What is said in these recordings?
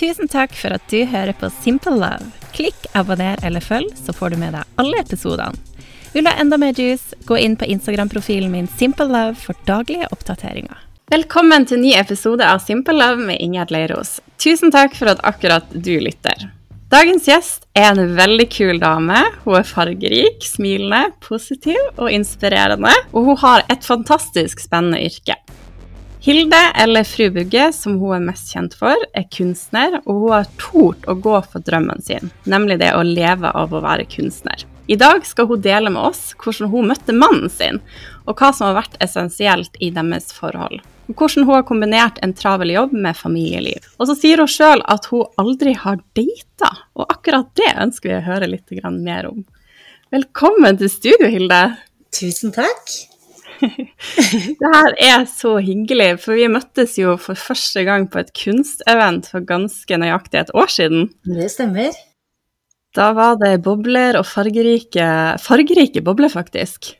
Tusen takk for at du hører på Simple Love. Klikk abonner eller følg, så får du med deg alle episodene. Vil du ha enda mer juice, gå inn på Instagram-profilen min Simple Love for daglige oppdateringer. Velkommen til ny episode av Simple Love med Ingjerd Leiros. Tusen takk for at akkurat du lytter. Dagens gjest er en veldig kul dame. Hun er fargerik, smilende, positiv og inspirerende. Og hun har et fantastisk spennende yrke. Hilde, eller Fru Bugge, som hun er mest kjent for, er kunstner, og hun har tort å gå for drømmen sin, nemlig det å leve av å være kunstner. I dag skal hun dele med oss hvordan hun møtte mannen sin, og hva som har vært essensielt i deres forhold. Og hvordan hun har kombinert en travel jobb med familieliv. Og så sier hun sjøl at hun aldri har data, og akkurat det ønsker vi å høre litt mer om. Velkommen til studio, Hilde. Tusen takk. Det her er så hyggelig, for vi møttes jo for første gang på et kunstevent for ganske nøyaktig et år siden. Det stemmer. Da var det bobler og fargerike Fargerike bobler, faktisk.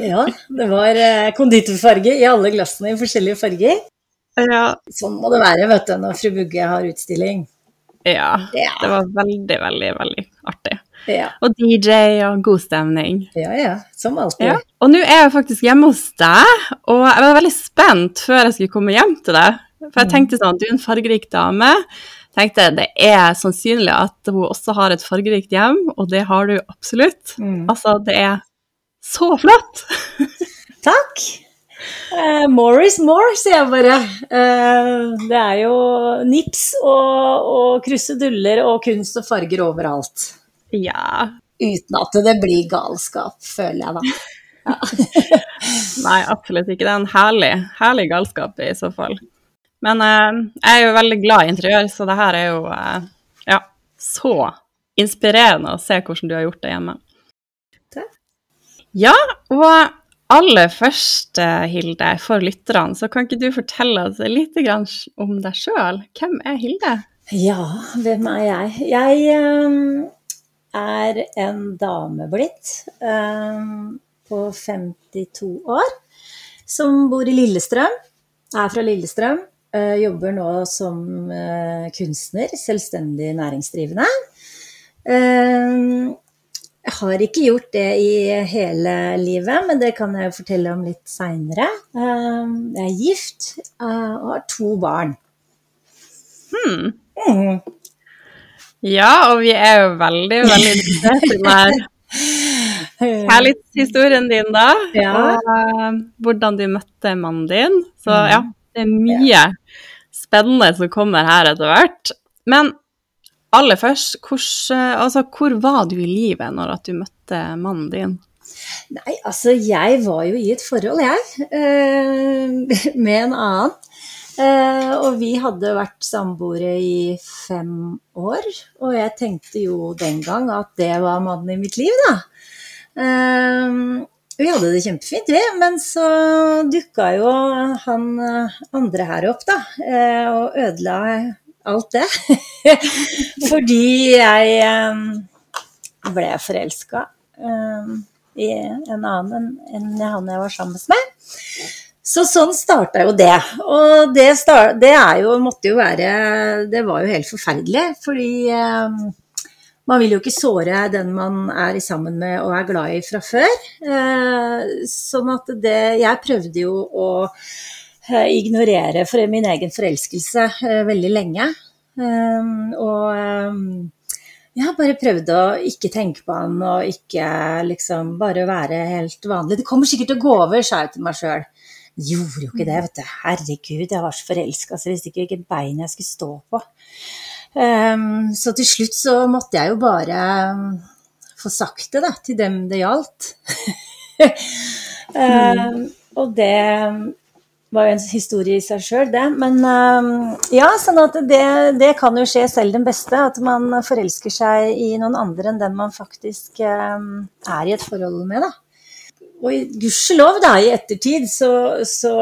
Ja, det var eh, konditorfarge i alle glassene i forskjellige farger. Ja. Sånn må det være vet du, når fru Bugge har utstilling. Ja, ja. Det var veldig, veldig, veldig artig. Ja. Og DJ og god stemning. Ja, ja. Som alltid. Ja. Og nå er jeg faktisk hjemme hos deg, og jeg var veldig spent før jeg skulle komme hjem til deg. For jeg mm. tenkte sånn, du er en fargerik dame. tenkte Det er sannsynlig at hun også har et fargerikt hjem, og det har du absolutt. Mm. Altså, det er så flott! Takk. Uh, more is more, sier jeg bare. Uh, det er jo nips og, og kruseduller og kunst og farger overalt. Ja. Uten at det blir galskap, føler jeg da. Ja. Nei, absolutt ikke. Det er en herlig, herlig galskap i så fall. Men eh, jeg er jo veldig glad i interiør, så det her er jo eh, ja, så inspirerende å se hvordan du har gjort det hjemme. Takk. Ja, og aller først, eh, Hilde, for lytterne, så kan ikke du fortelle oss litt om deg sjøl? Hvem er Hilde? Ja, hvem er jeg? Jeg um er en dame blitt um, på 52 år som bor i Lillestrøm. Er fra Lillestrøm. Uh, jobber nå som uh, kunstner, selvstendig næringsdrivende. Jeg har ikke gjort det i hele livet, men det kan jeg fortelle om litt seinere. Jeg er gift og har to barn. Hmm. Mm. Ja, og vi er jo veldig, veldig interessert i den kjærlighetshistorien din, da. Ja. Og uh, hvordan du møtte mannen din. Så mm. ja, det er mye spennende som kommer her etter hvert. Men aller først, hvor, altså, hvor var du i livet når at du møtte mannen din? Nei, altså jeg var jo i et forhold, jeg. Uh, med en annen. Eh, og vi hadde vært samboere i fem år, og jeg tenkte jo den gang at det var mannen i mitt liv, da. Eh, vi hadde det kjempefint, vi, men så dukka jo han eh, andre her opp, da, eh, og ødela alt det. Fordi jeg eh, ble forelska eh, i en annen enn han jeg var sammen med. Så sånn starta jo det. Og det, start, det, er jo, måtte jo være Det var jo helt forferdelig, fordi eh, man vil jo ikke såre den man er sammen med og er glad i fra før. Eh, sånn at det Jeg prøvde jo å eh, ignorere for min egen forelskelse eh, veldig lenge. Eh, og eh, jeg bare prøvd å ikke tenke på han og ikke liksom bare være helt vanlig. Det kommer sikkert til å gå over, sa jeg til meg sjøl gjorde jo ikke det, vet du. Herregud, jeg var så forelska, så jeg visste ikke hvilket bein jeg skulle stå på. Um, så til slutt så måtte jeg jo bare um, få sagt det da, til dem det gjaldt. um, og det var jo en historie i seg sjøl, det. Men ja, sånn at det, det, kan jo skje selv den beste. At man forelsker seg i noen andre enn den man faktisk er i et forhold med, da. Og gudskjelov, da, i ettertid så, så,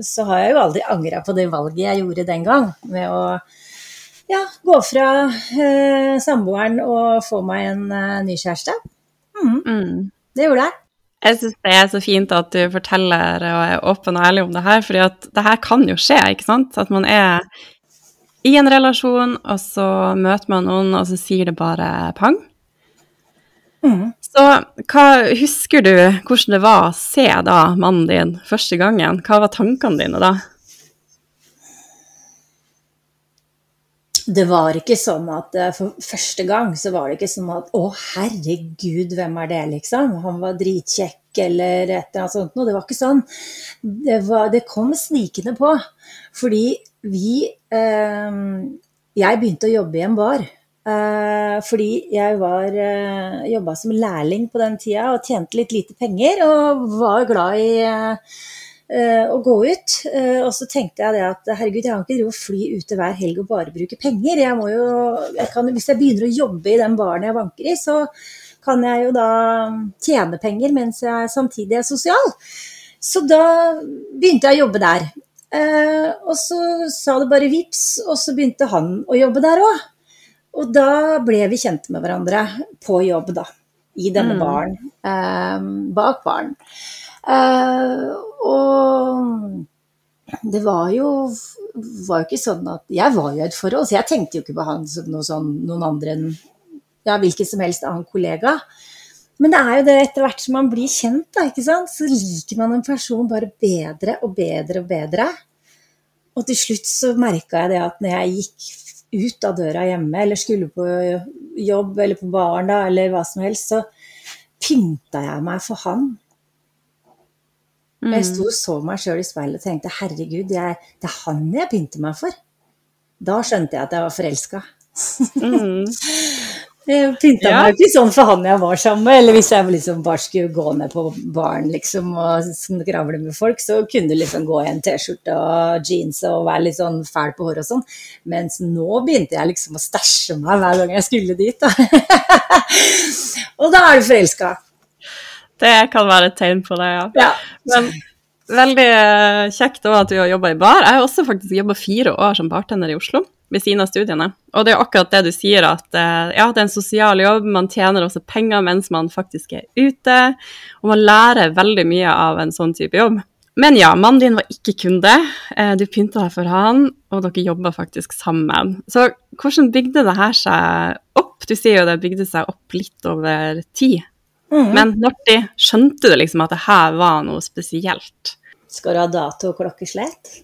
så, har jeg jo aldri angra på det valget jeg gjorde den gang, med å ja, gå fra eh, samboeren og få meg en eh, ny kjæreste. Mm. Mm. Det gjorde jeg. Jeg syns det er så fint at du forteller og er åpen og ærlig om det her, for det her kan jo skje, ikke sant? At man er i en relasjon, og så møter man noen, og så sier det bare pang. Mm. Så hva husker du hvordan det var å se da mannen din første gangen? Hva var tankene dine da? Det var ikke sånn at eh, for første gang så var det ikke sånn at å herregud, hvem er det, liksom? Han var dritkjekk eller et eller annet sånt noe. Det var ikke sånn. Det, var, det kom snikende på. Fordi vi eh, Jeg begynte å jobbe i en bar. Eh, fordi jeg var eh, jobba som lærling på den tida og tjente litt lite penger. Og var glad i eh, å gå ut. Og så tenkte jeg det at herregud, jeg kan ikke drive og fly ute hver helg og bare bruke penger. Jeg jo, jeg kan, hvis jeg begynner å jobbe i den baren jeg banker i, så kan jeg jo da tjene penger mens jeg samtidig er sosial. Så da begynte jeg å jobbe der. Og så sa det bare vips, og så begynte han å jobbe der òg. Og da ble vi kjent med hverandre på jobb, da. I denne mm. baren. Eh, bak baren. Eh, og det var jo, var jo ikke sånn at Jeg var jo i et forhold, så jeg tenkte jo ikke på han som noe sånn, noen andre enn ja, hvilken som helst annen kollega. Men det er jo det etter hvert som man blir kjent, da, ikke sant? så liker man en person bare bedre og bedre og bedre. Og til slutt så merka jeg det at når jeg gikk ut av døra hjemme, eller skulle på jobb eller på baren da, eller hva som helst, så pynta jeg meg for han. Mm. Jeg sto og så meg sjøl i speilet og tenkte herregud, jeg, det er han jeg pynter meg for. Da skjønte jeg at jeg var forelska. Mm. Jeg pynta ja. meg ikke sånn for han jeg var sammen med, eller hvis jeg liksom bare skulle gå ned på baren liksom, og skravle med folk, så kunne du liksom gå i en T-skjorte og jeans og være litt sånn fæl på håret og sånn. Mens nå begynte jeg liksom å stæsje meg hver gang jeg skulle dit. Da. og da er du forelska. Det kan være et tegn på det, ja. ja. Men veldig eh, kjekt òg at du har jobba i bar. Jeg har også faktisk jobba fire år som bartender i Oslo ved siden av studiene. Og det er akkurat det du sier, at eh, ja, det er en sosial jobb, man tjener også penger mens man faktisk er ute, og man lærer veldig mye av en sånn type jobb. Men ja, mannen din var ikke kunde, eh, du pynta deg for han, og dere jobba faktisk sammen. Så hvordan bygde det her seg opp? Du sier jo det bygde seg opp litt over tid. Mm. Men når skjønte du liksom at det her var noe spesielt? Skal du ha dato og klokkeslett?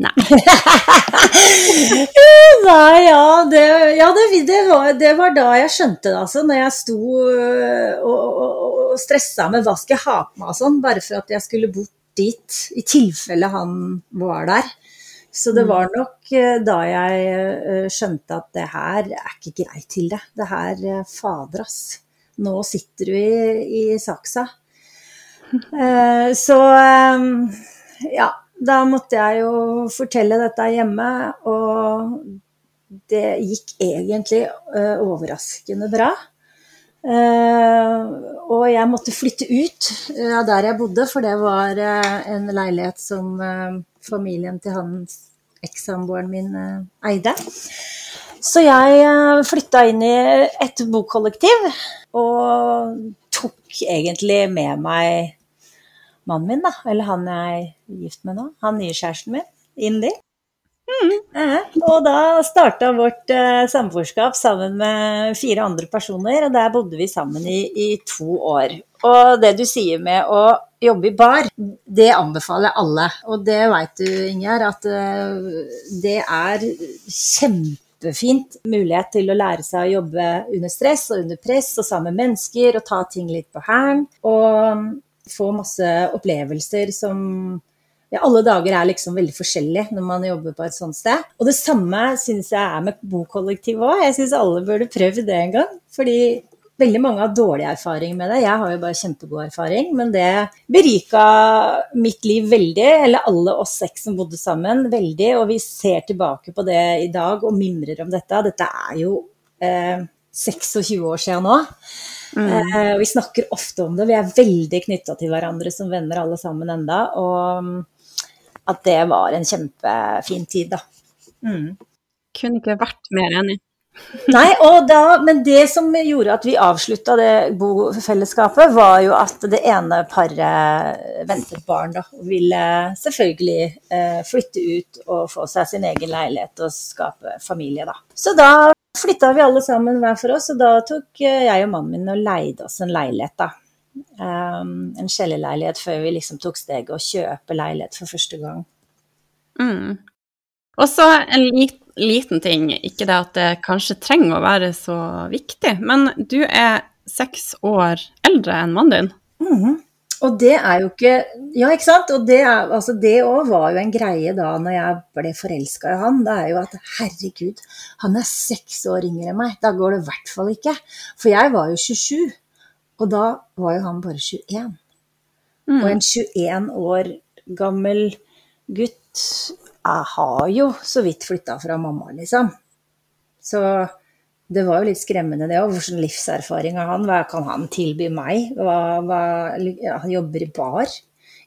Nei. Nei, ja, det, ja det, det, var, det, var, da jeg skjønte det, altså. Når jeg sto øh, og, og, og stressa med hva skal jeg ha på meg og sånn, bare for at jeg skulle bort dit, i tilfelle han var der. Så det mm. var nok øh, da jeg øh, skjønte at det her er ikke greit, til det. Det her, fader, ass. Nå sitter du i, i saksa. Så ja, da måtte jeg jo fortelle dette hjemme, og det gikk egentlig uh, overraskende bra. Uh, og jeg måtte flytte ut av uh, der jeg bodde, for det var en leilighet som familien til hans ekssamboeren min eide. Så jeg flytta inn i et bokollektiv, og tok egentlig med meg mannen min, da, eller han jeg er gift med nå, han nye kjæresten min, Indi. Mm. Eh, og da starta vårt eh, samboerskap sammen med fire andre personer, og der bodde vi sammen i, i, to år. Og det du sier med å jobbe i bar, det anbefaler jeg alle. Og det veit du, Ingjerd, at uh, det er kjempefint mulighet til å lære seg å jobbe under stress og under press og sammen med mennesker og ta ting litt på hælen. Og få masse opplevelser som ja, alle dager er liksom veldig forskjellige når man jobber på et sånt sted. Og det samme syns jeg er med bokollektiv òg. Jeg syns alle burde prøvd det en gang. Fordi veldig mange har dårlig erfaring med det. Jeg har jo bare kjempegod erfaring, men det berika mitt liv veldig. Eller alle oss seks som bodde sammen, veldig. Og vi ser tilbake på det i dag og mimrer om dette. Dette er jo eh, 26 år siden nå. Mm. Eh, vi snakker ofte om det. Vi er veldig knytta til hverandre som venner alle sammen enda, Og mm, at det var en kjempefin tid, da. Mm. Kunne ikke vært mer enig. Nei, og da, men det som gjorde at vi avslutta det bofellesskapet, var jo at det ene paret ventet barn, da. Og ville selvfølgelig eh, flytte ut og få seg sin egen leilighet og skape familie, da. Så da flytta vi alle sammen hver for oss, og da tok eh, jeg og mannen min og leide oss en leilighet, da. Um, en kjellerleilighet før vi liksom tok steget og kjøpe leilighet for første gang. Mm. Og så en lit, liten ting, ikke det at det kanskje trenger å være så viktig, men du er seks år eldre enn mannen din. Mm. Og det er jo ikke Ja, ikke sant? Og det òg altså var jo en greie da når jeg ble forelska i han. Det er jo at herregud, han er seks år yngre enn meg. Da går det i hvert fall ikke. For jeg var jo 27, og da var jo han bare 21. Mm. Og en 21 år gammel gutt jeg har jo så vidt flytta fra mamma, liksom. Så det var jo litt skremmende, det òg. Hvilken livserfaring har han? Hva kan han tilby meg? Hva, hva, han jobber i bar.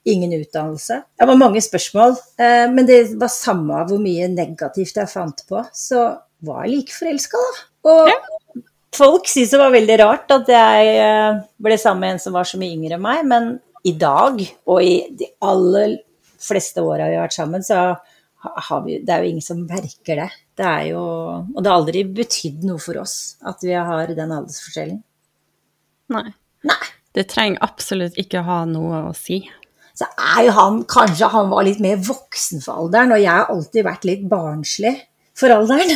Ingen utdannelse. Det var mange spørsmål. Eh, men det var samme hvor mye negativt jeg fant på, så var jeg like forelska, da. Og ja. folk syntes det var veldig rart at jeg eh, ble sammen med en som var så mye yngre enn meg, men i dag, og i de aller fleste åra vi har vært sammen, så vi, det er jo ingen som merker det. Det er jo Og det har aldri betydd noe for oss at vi har den aldersforskjellen. Nei. Nei. Det trenger absolutt ikke ha noe å si. Så er jo han Kanskje han var litt mer voksen for alderen, og jeg har alltid vært litt barnslig for alderen.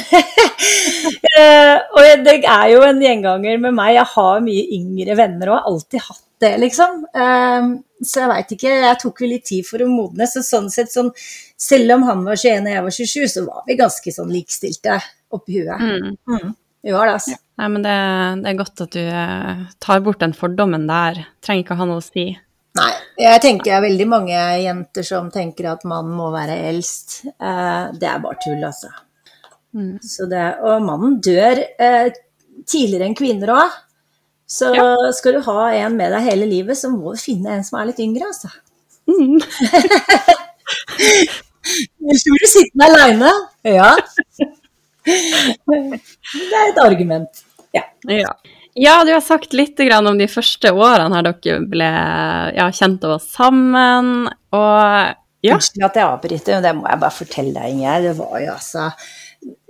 uh, og det er jo en gjenganger med meg. Jeg har mye yngre venner og har alltid hatt det, liksom. Uh, så jeg veit ikke. Jeg tok vel litt tid for å modne. Så sånn sett, sånn, selv om han var 21 og jeg var 27, så var vi ganske sånn likestilte oppi huet. Mm. Mm. Vi var det, altså. Ja. Nei, men det, det, er godt at du eh, tar bort den fordommen der. Trenger ikke ha noe å si. Nei, jeg tenker det er veldig mange jenter som tenker at mannen må være eldst. Eh, det er bare tull, altså. Mm. Det, og mannen dør eh, tidligere enn kvinner òg. Så ja. skal du ha en med deg hele livet, så må du finne en som er litt yngre, altså. Mm. Ellers blir du sittende aleine. Ja. Det er et argument. Ja. ja. ja. du har sagt litt om de første årene her dere ble ja, kjent og var sammen. Og ja. Unnskyld at jeg avbryter, men det må jeg bare fortelle deg, Ingjerd. Det var jo altså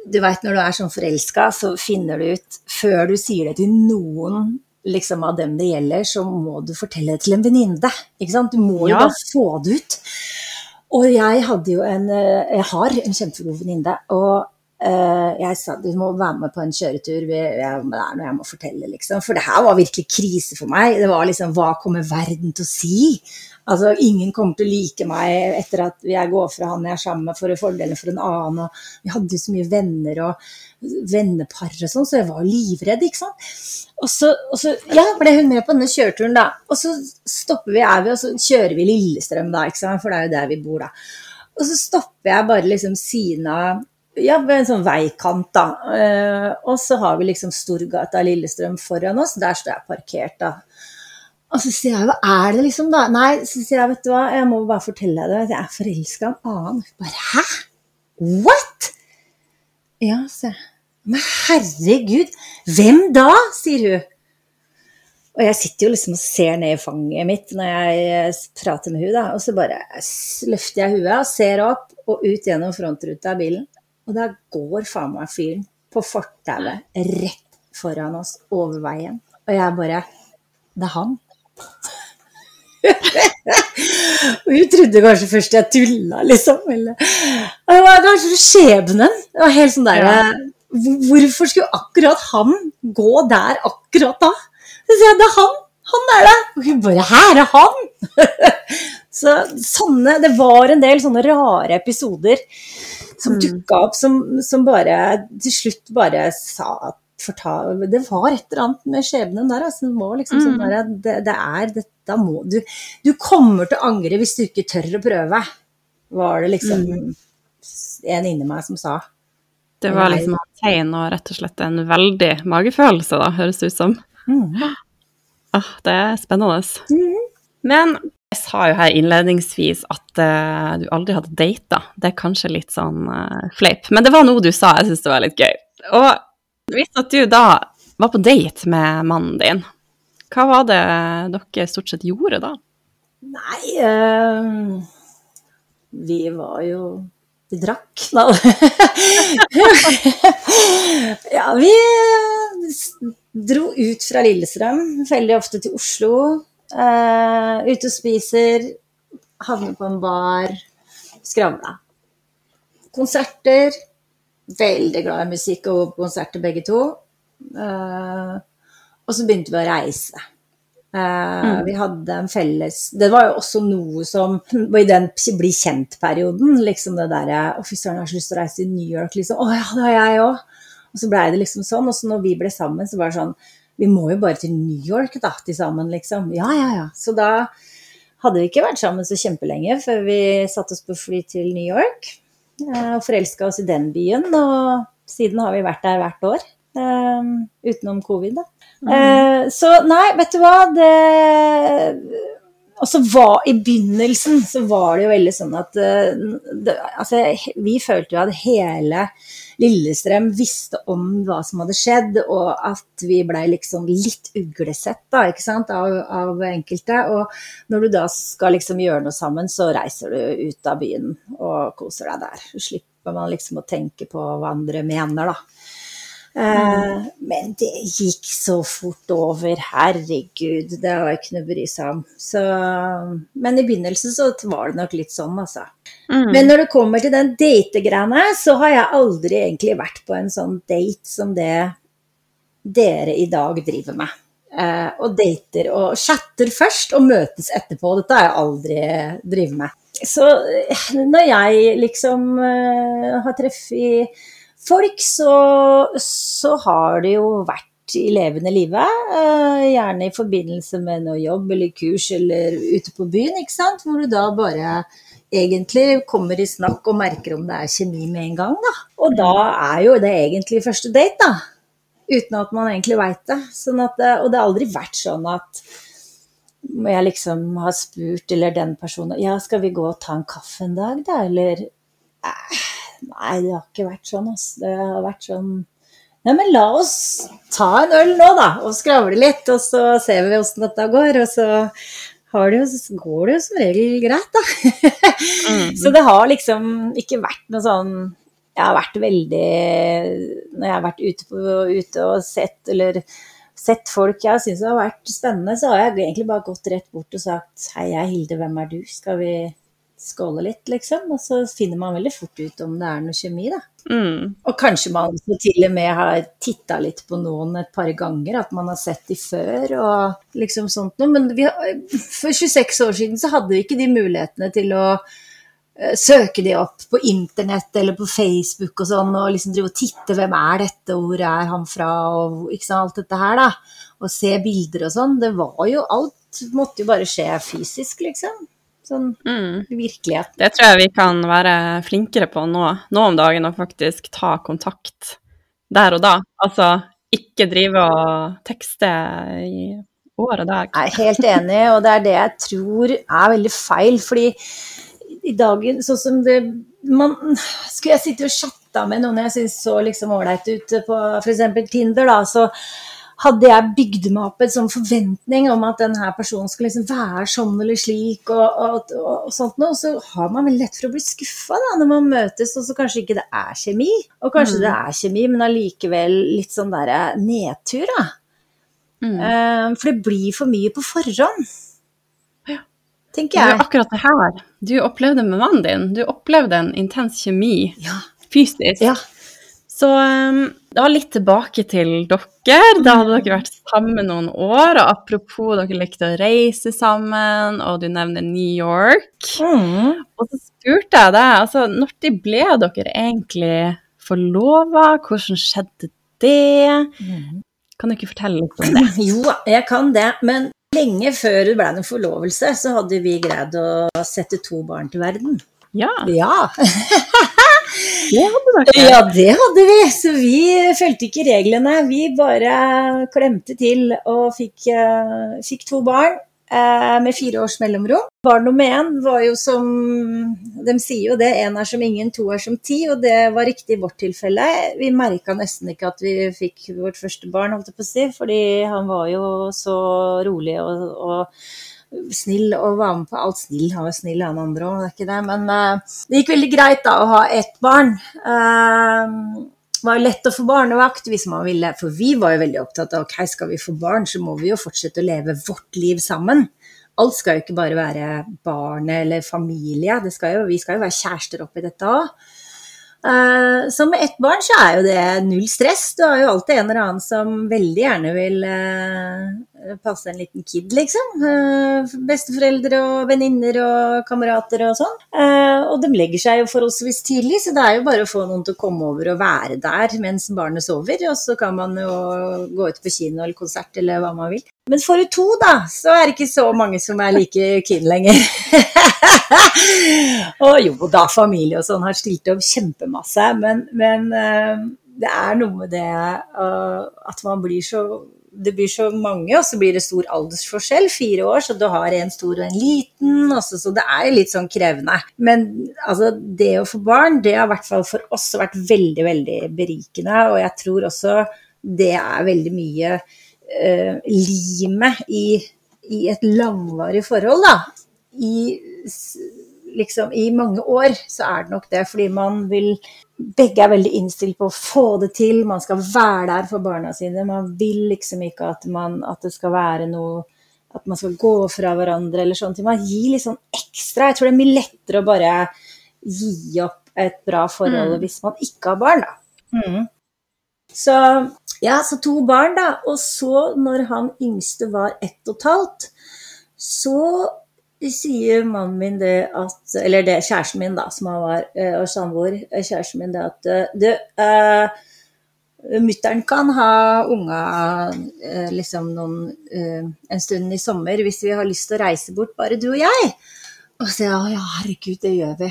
Du veit når du er sånn forelska, så finner du ut før du sier det til noen liksom, av dem det gjelder, så må du fortelle det til en venninne. Du må jo ja. bare få det ut. Og jeg hadde jo en eh, Jeg har en kjempegod venninne. Og uh, jeg sa du må være med på en kjøretur. det er noe jeg må fortelle, liksom. For det her var virkelig krise for meg. Det var liksom Hva kommer verden til å si? Altså, ingen kommer til å like meg etter at jeg går fra han jeg er sammen med, for en fordel for en annen. Og vi hadde jo så mye venner og vennepar og sånn, så jeg var livredd, ikke sant. Og så, og så, ja, ble hun med på denne kjøreturen, da. Og så stopper vi, er vi, og så kjører vi Lillestrøm, da, ikke sant, for det er jo der vi bor, da. Og så stopper jeg bare liksom siden av ja, ved en sånn veikant, da. Uh, og så har vi liksom Storgata Lillestrøm foran oss. Der står jeg parkert, da. Og så sier jeg hva er det liksom, da? Nei, så sier jeg vet du hva, jeg må bare fortelle deg det. Jeg er forelska i en annen. Bare hæ? What? Ja, sier jeg. Men herregud, hvem da? sier hun. Og jeg sitter jo liksom og ser ned i fanget mitt når jeg prater med hun da, og så bare løfter jeg huet og ser opp og ut gjennom frontruta av bilen. Og da går faen meg fyren på fortauet rett foran oss over veien. Og jeg bare Det er han og hun trodde kanskje først jeg tulla, liksom. Eller, det var kanskje skjebnen. Det var helt sånn der, ja. Hvorfor skulle akkurat han gå der akkurat da? Så jeg det er han. Han er det. Og hun bare Her er han! så sånne Det var en del sånne rare episoder som mm. dukka opp, som, som bare til slutt bare sa at Det var et eller annet med skjebnen der. Altså, det, liksom sånn mm. der, det, det, er dette må du Du kommer til å angre hvis du ikke tør å prøve, var det liksom mm. en inni meg som sa. Det var liksom et tegn og rett og slett en veldig magefølelse, da, høres det ut som. Mm. Ah, det er spennende. Mm. Men jeg sa jo her innledningsvis at uh, du aldri hadde data. Det er kanskje litt sånn uh, fleip, men det var noe du sa jeg syntes det var litt gøy. Og Hvis at du da var på date med mannen din, hva var det dere stort sett gjorde da? Nei eh, Vi var jo Vi drakk, da. ja, vi eh, dro ut fra Lillestrøm, veldig ofte til Oslo. Uh, ute og spiser, havner på en bar, skravla. Konserter. Veldig glad i musikk og konserter, begge to. Uh, og så begynte vi å reise. Uh, mm. Vi hadde en felles Det var jo også noe som I den bli kjent-perioden, liksom det derre Å, fy søren, jeg har så lyst til å reise til New York, liksom. Å ja, det har jeg òg. Og så blei det liksom sånn. Og så når vi ble sammen, så var det sånn Vi må jo bare til New York, da, til sammen, liksom. Ja, ja, ja. Så da hadde vi ikke vært sammen så kjempelenge før vi satte oss på fly til New York. Eh, og forelska oss i den byen. Og siden har vi vært der hvert år. Um, utenom covid, da. Mm. Uh, så nei, vet du hva, det Altså var, I begynnelsen så var det jo veldig sånn at uh, det, altså, Vi følte jo at hele Lillestrøm visste om hva som hadde skjedd, og at vi blei liksom litt uglesett da, ikke sant, av, av, enkelte. Og når du da skal liksom gjøre noe sammen, så reiser du ut av byen og koser deg der. Så slipper man liksom å tenke på hva andre mener, da. Mm. Men det gikk så fort over. Herregud, det var ikke noe å bry seg om. Så, men i begynnelsen så var det nok litt sånn, altså. Mm. Men når det kommer til den dategreiene, så har jeg aldri egentlig vært på en sånn date som det dere i dag driver med. Eh, og dater og chatter først og møtes etterpå. Dette har jeg aldri drevet med. Så eh, når jeg liksom uh, har treffet folk, så, så har det jo vært i levende livet. Uh, gjerne i forbindelse med noe jobb eller kurs eller ute på byen, ikke sant. Hvor du da bare egentlig kommer i snakk og merker om det er kjemi med en gang, da. Og da er jo det egentlig første date, da. Uten at man egentlig veit det. Sånn at, og det har aldri vært sånn at jeg liksom har spurt, eller den personen Ja, skal vi gå og ta en kaffe en dag, da? Eller eh, Nei, det har ikke vært sånn, ass. Det har vært sånn Nei, men la oss ta en øl nå, da, og skravle litt, og så ser vi åssen dette går. Og så, det jo, går det jo som regel greit, da. mm. Så det har liksom ikke vært noe sånn Jeg har vært veldig Når jeg har vært ute, på, ute og sett, eller sett folk jeg syns har vært spennende, så har jeg egentlig bare gått rett bort og sagt Hei, jeg er Hilde, hvem er du? Skal vi skåle litt, liksom. Og så finner man veldig fort ut om det er noe kjemi, da. Mm. Og kanskje man til og med har titta litt på noen et par ganger, at man har sett de før og liksom sånt noe. Men vi, for 26 år siden så hadde vi ikke de mulighetene til å uh, søke de opp på internett eller på Facebook og sånn, og liksom drive og titte hvem er dette, hvor er han fra, og ikke sant, alt dette her, da. Og se bilder og sånn. Det var jo alt måtte jo bare skje fysisk, liksom. Sånn mm. virkelighet. Det tror jeg vi kan være flinkere på nå, nå om dagen, å faktisk ta kontakt der og da. Altså ikke drive og tekste i år og dag. Jeg er helt enig, og det er det jeg tror er veldig feil. Fordi i dagen, sånn som det man, Skulle jeg sitte og chatta med noen jeg syns så liksom ålreit ut på f.eks. Tinder, da, så hadde jeg bygd meg opp en sånn forventning om at denne personen skulle liksom være sånn eller slik, og, og, og, og sånt noe, så har man veldig lett for å bli skuffa når man møtes, og så kanskje ikke det er kjemi. Og kanskje mm. det er kjemi, men allikevel litt sånn derre nedtur, da. Mm. Uh, for det blir for mye på forhånd. Ja. Tenker jeg. Det er akkurat det her du opplevde med mannen din. Du opplevde en intens kjemi ja. fysisk. Ja. Så um, da litt tilbake til dere. Da hadde dere vært sammen noen år. Og apropos dere likte å reise sammen, og du nevner New York. Mm. Og så spurte jeg deg, altså når de ble dere egentlig forlova? Hvordan skjedde det? Mm. Kan du ikke fortelle litt om det? Jo, jeg kan det. Men lenge før det ble noen forlovelse, så hadde vi greid å sette to barn til verden. Ja. ja. Det hadde vært. Ja, det hadde vi. Så vi fulgte ikke reglene. Vi bare klemte til og fikk, uh, fikk to barn. eh, med fire års mellomrom. Barn nummer én var jo som De sier jo det, én er som ingen, to er som ti, og det var riktig i vårt tilfelle. Vi merka nesten ikke at vi fikk vårt første barn, holdt jeg på å si, fordi han var jo så rolig og, og snill og var med på alt snill. Han var snill, han andre òg, det er ikke det. Men uh, det gikk veldig greit da å ha ett barn. Uh, det var lett å få barnevakt hvis man ville, for vi var jo veldig opptatt av ok, skal vi få barn, så må vi jo fortsette å leve vårt liv sammen. Alt skal jo ikke bare være barnet eller familie, skal jo, vi skal jo være kjærester oppi dette òg. Uh, så med ett barn så er jo det null stress. Du har jo alltid en eller annen som veldig gjerne vil passe en liten kid, liksom. Uh, besteforeldre og venninner og kamerater og sånn. og de legger seg jo forholdsvis tidlig, så det er jo bare å få noen til å komme over og være der mens barnet sover. Og så kan man jo gå ut på kino eller konsert eller hva man vil. Men får du to, da, så er det ikke så mange som er like keen lenger. og jo da, familie og sånn har stilt opp kjempemasse, men, men det er noe med det at man blir så det blir så mange, og så blir det stor aldersforskjell. Fire år, så du har en stor og en liten. Også, så det er litt sånn krevende. Men altså, det å få barn, det har i hvert fall for oss vært veldig, veldig berikende. Og jeg tror også det er veldig mye eh, limet i, i, et langvarig forhold, da. I liksom i mange år, så er det nok det. Fordi man vil Begge er veldig innstilt på å få det til, man skal være der for barna sine. Man vil liksom ikke at, man, at det skal være noe At man skal gå fra hverandre eller sånne ting. Man gir litt sånn ekstra. Jeg tror det er mye lettere å bare gi opp et bra forhold mm. hvis man ikke har barn, da. Mm. Så ja, så to barn, da. Og så, når han yngste var ett og et halvt, så sier mannen min det at Eller det kjæresten min, da, som han var, eh, og samboer, eh, kjæresten min, det at eh, Du, uh, mutter'n kan ha unga uh, liksom noen uh, en stund i sommer hvis vi har lyst til å reise bort, bare du og jeg. Og så sier ja, herregud, det gjør vi.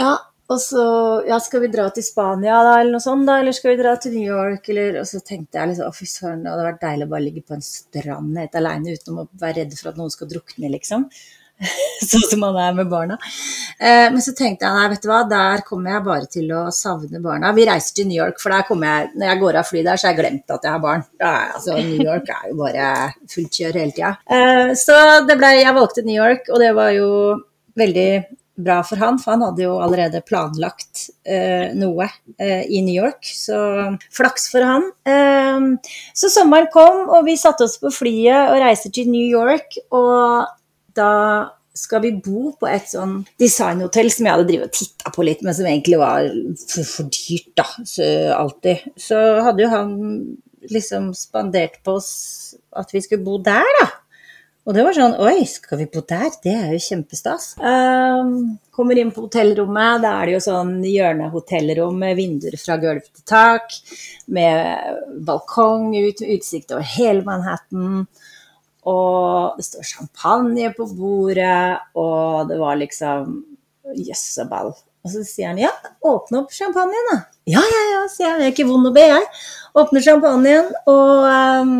Ja, og så ja, skal vi dra til Spania da, eller noe sånt, da, eller skal vi dra til New York, eller Og så tenkte jeg liksom, å fy søren, det hadde vært deilig å bare ligge på en strand helt alene uten å være redd for at noen skal drukne, liksom. sånn som man er med barna. Eh, men så tenkte jeg nei, vet du hva, der kommer jeg bare til å savne barna. Vi reiser til New York, for der kommer jeg, når jeg går av fly der, så har jeg glemt at jeg har barn. Ja, altså, New York er jo bare fullt kjør hele tida. Eh, så ble, jeg valgte New York, og det var jo veldig bra for han, for han hadde jo allerede planlagt eh, noe eh, i New York. Så flaks for han. Eh, så sommeren kom, og vi satte oss på flyet og reiser til New York. Og da skal vi bo på et sånn designhotell som jeg hadde drevet og titta på litt, men som egentlig var for, for dyrt, da. Så, alltid. Så hadde jo han liksom spandert på oss at vi skulle bo der, da. Og det var sånn Oi, skal vi bo der? Det er jo kjempestas. Um, kommer inn på hotellrommet. Da er det jo sånn hjørnehotellrom med vinduer fra gulv til tak. Med balkong ut, utsikt over hele Manhattan. Og det står champagne på bordet, og det var liksom jøsseball. Og så sier han ja, åpne opp champagnen, da. Ja, ja, ja, sier jeg. Det er ikke vond å be, jeg. Åpner champagnen, og um,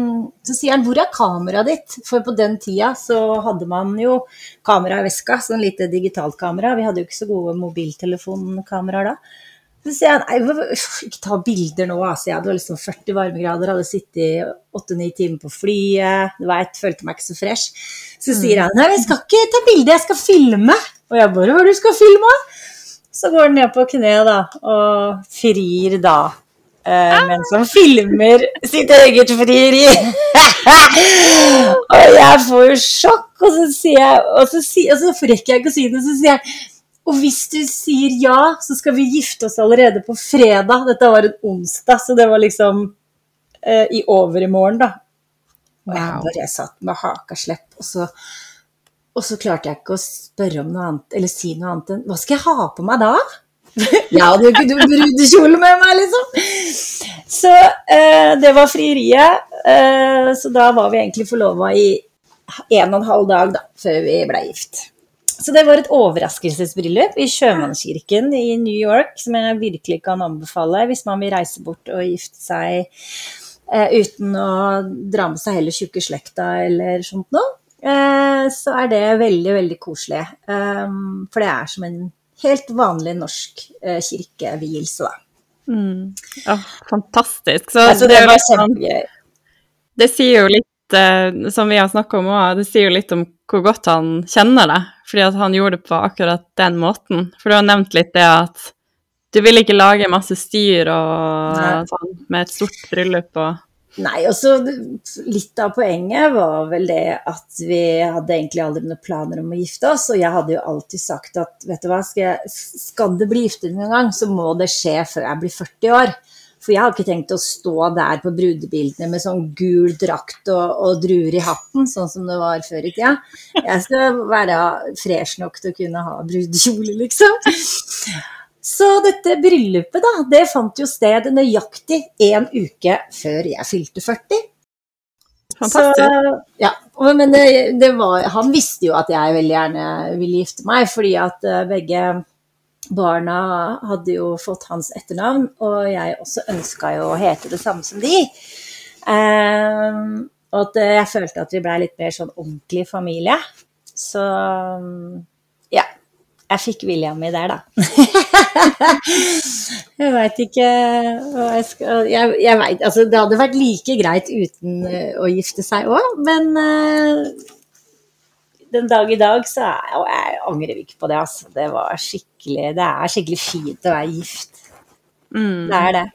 så sier han hvor er kameraet ditt? For på den tida så hadde man jo kamera i veska, sånn lite digitalt kamera. Vi hadde jo ikke så gode mobiltelefonkameraer da. Så sier jeg nei, ikke ta bilder nå, altså. Jeg hadde liksom 40 varmegrader, hadde sittet åtte-ni timer på flyet, du veit, følte meg ikke så fresh. Så sier han nei, jeg skal ikke ta bilde, jeg skal filme. Og jeg bare hva du skal filme? Så går han ned på kne da, og frir da. Eh, ah. mens han filmer sitt eget frieri. og jeg får jo sjokk, og så sier jeg, og så, og så rekker jeg ikke å si det, så sier jeg og hvis du sier ja, så skal vi gifte oss allerede på fredag. Dette var en onsdag, så det var liksom eh, i overmorgen, da. Og jeg bare satt med hakaslepp, og så, og så klarte jeg ikke å spørre om noe annet, eller si noe annet enn Hva skal jeg ha på meg da? jeg hadde jo ikke brudekjole med meg, liksom. Så eh, det var frieriet. Eh, så da var vi egentlig forlova i en og en halv dag da, før vi ble gift. Så det var et overraskelsesbryllup i Sjømannskirken i New York, som jeg virkelig kan anbefale hvis man vil reise bort og gifte seg eh, uten å dra med seg heller tjukke slekta eller sånt noe. Eh, så er det veldig, veldig koselig. Um, for det er som en helt vanlig norsk eh, kirkevielse, da. Mm. Oh, fantastisk. Så altså, det, det, var sånn- det sier jo litt, eh, som vi har snakka om òg, det sier jo litt om hvor godt han kjenner deg, fordi at han gjorde det på akkurat den måten. For du har nevnt litt det at du vil ikke lage masse styr og Nei. sånn med et stort bryllup og Nei, og så litt av poenget var vel det at vi hadde egentlig aldri noen planer om å gifte oss, og jeg hadde jo alltid sagt at vet du hva, skal, jeg, skal det bli gifting en gang, så må det skje før jeg blir 40 år. For jeg har ikke tenkt å stå der på brudebildene med sånn gul drakt og, og druer i hatten, sånn som det var før i tida. Jeg skal være fresh nok til å kunne ha brudekjole, liksom. Så dette bryllupet, da, det fant jo sted nøyaktig en uke før jeg fylte 40. Fantastisk. Så, ja, men det, det var, han visste jo at jeg veldig gjerne ville gifte meg, fordi at eh, begge barna hadde jo fått hans etternavn, og jeg også ønska jo å hete det samme som de. Um, og at eh, jeg følte at vi blei litt mer sånn ordentlig familie. Så ja. Jeg fikk William i der, da. jeg veit ikke hva jeg skal Jeg, jeg vet, altså, det hadde vært like greit uten eh, å gifte seg òg, men eh, den dag i dag så er, og jeg angrer ikke på det, altså. Det var skikkelig Det er skikkelig fint å være gift. Mm. Det er det.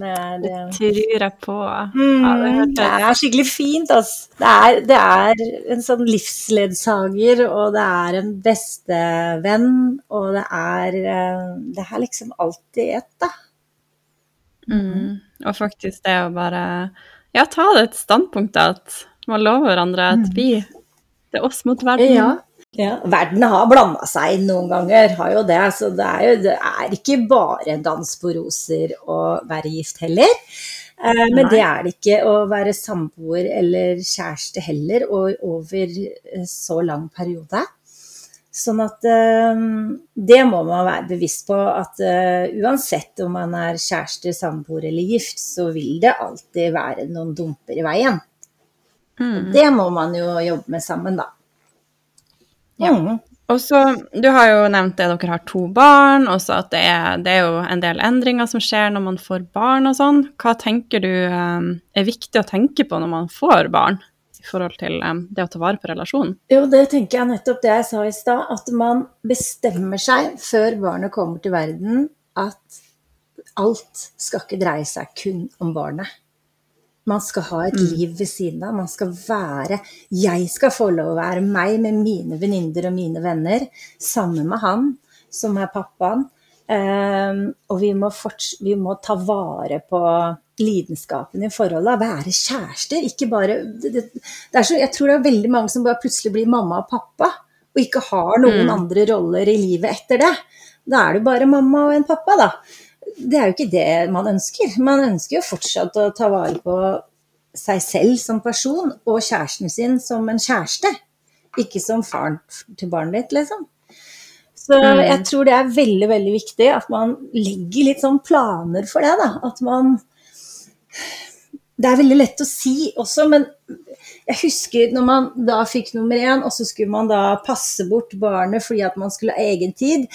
Det er det. Tror jeg på. Ja, det Mm, hørtes- det er skikkelig fint, altså. Det er, det er en sånn livsledsager, og det er en bestevenn, og det er eh, Det er liksom alltid ett, da. Mm. Og faktisk det å bare ja, ta det et standpunkt at man lover hverandre at vi Det er oss mot verden. Ja. ja. Verden har blanda seg noen ganger, har jo det. Så det er jo det er ikke bare en dans på roser å være gift heller. Eh, men Nei. det er det ikke å være samboer eller kjæreste heller, og over eh, så lang periode. Sånn at eh, det må man være bevisst på, at eh, uansett om man er kjæreste, samboer eller gift, så vil det alltid være noen dumper i veien. Mm. Det må man jo jobbe med sammen, da. Ja. Mm. Og så, Du har jo nevnt det dere har to barn, og så at det er, det er jo en del endringer som skjer når man får barn og sånn. Hva tenker du um, er viktig å tenke på når man får barn, i forhold til um, det å ta vare på relasjonen? Jo, det tenker jeg nettopp det jeg sa i stad, at man bestemmer seg før barnet kommer til verden, at alt skal ikke dreie seg kun om barnet. Man skal ha et liv ved siden av. Man skal være Jeg skal få lov å være meg med mine venninner og mine venner, sammen med han som er pappaen. Ehm, og vi må, vi må ta vare på lidenskapen i forholdet. Være kjærester, ikke bare det, det, det er så, Jeg tror det er veldig mange som bare plutselig blir mamma og pappa, og ikke har noen Mm. andre roller i livet etter det. Da er du bare mamma og en pappa, da. Det er jo ikke det man ønsker. Man ønsker jo fortsatt å ta vare på seg selv som person, og kjæresten sin som en kjæreste. Ikke som faren til barnet ditt, liksom. Så Mm. jeg tror det er veldig, veldig viktig at man legger litt sånn planer for det, da. At man Det er veldig lett å si også, men jeg husker når man da fikk nummer én, og så skulle man da passe bort barnet fordi at man skulle ha egen tid.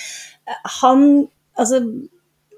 Han Altså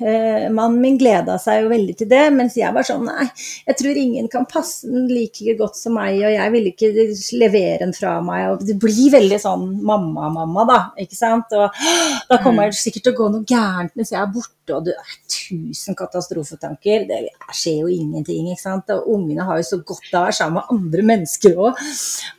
Mannen min gleda seg jo veldig til det, mens jeg var sånn Nei, jeg tror ingen kan passe den like godt som meg, og jeg ville ikke levere den fra meg. Og det blir veldig sånn mamma-mamma, da. ikke sant? Og da kommer det sikkert til å gå noe gærent mens jeg er borte, og det er tusen katastrofetanker. Det skjer jo ingenting, ikke sant. Og ungene har jo så godt av å være sammen med andre mennesker òg.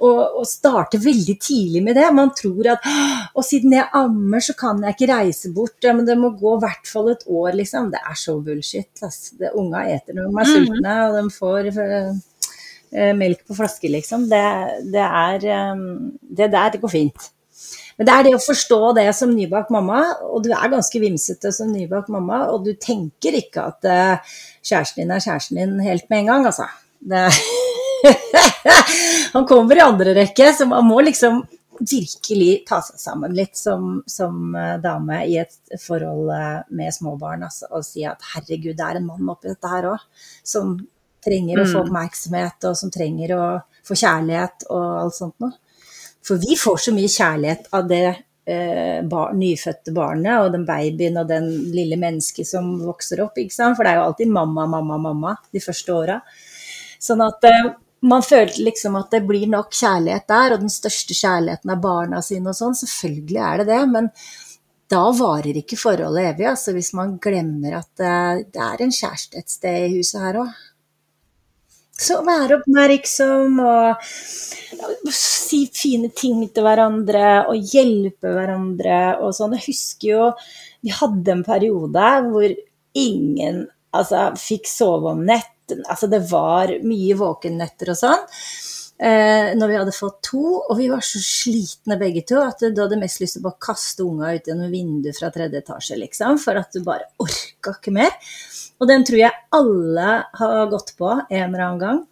Og, og starte veldig tidlig med det. Man tror at Og siden jeg ammer, så kan jeg ikke reise bort. Ja, men det må gå i hvert fall et år, liksom. Det er så bullshit. Det, unga eter når de er sultne, og de får uh, melk på flaske, liksom. Det, det er um, Det der det går fint. Men det er det å forstå det som nybakt mamma, og du er ganske vimsete som nybakt mamma, og du tenker ikke at uh, kjæresten din er kjæresten din helt med en gang, altså. Det, han kommer i andre rekke, så man må liksom virkelig ta seg sammen litt som, som eh, dame i et forhold med med småbarn altså, og si at herregud, det er en mann oppi dette her òg, som trenger å få Mm. oppmerksomhet, og som trenger å få kjærlighet og alt sånt noe. For vi får så mye kjærlighet av det eh, bar, nyfødte barnet og den babyen og den lille mennesket som vokser opp, ikke sant. For det er jo alltid mamma, mamma, mamma de første åra. Sånn at eh, man følte liksom at det blir nok kjærlighet der, og den største kjærligheten er barna sine og sånn. Selvfølgelig er det det, men da varer ikke forholdet evig, altså hvis man glemmer at det, er en kjæreste et sted i huset her òg. Så være oppmerksom og si fine ting til hverandre og hjelpe hverandre og sånn. Jeg husker jo vi hadde en periode hvor ingen altså, fikk sove om nett Altså det var mye våkennetter og sånn. Eh, når vi hadde fått to, og vi var så slitne begge to at du hadde mest lyst til å bare kaste unga ut gjennom vinduet fra tredje etasje, liksom. For at du bare orka ikke mer. Og den tror jeg alle har gått på en eller annen gang.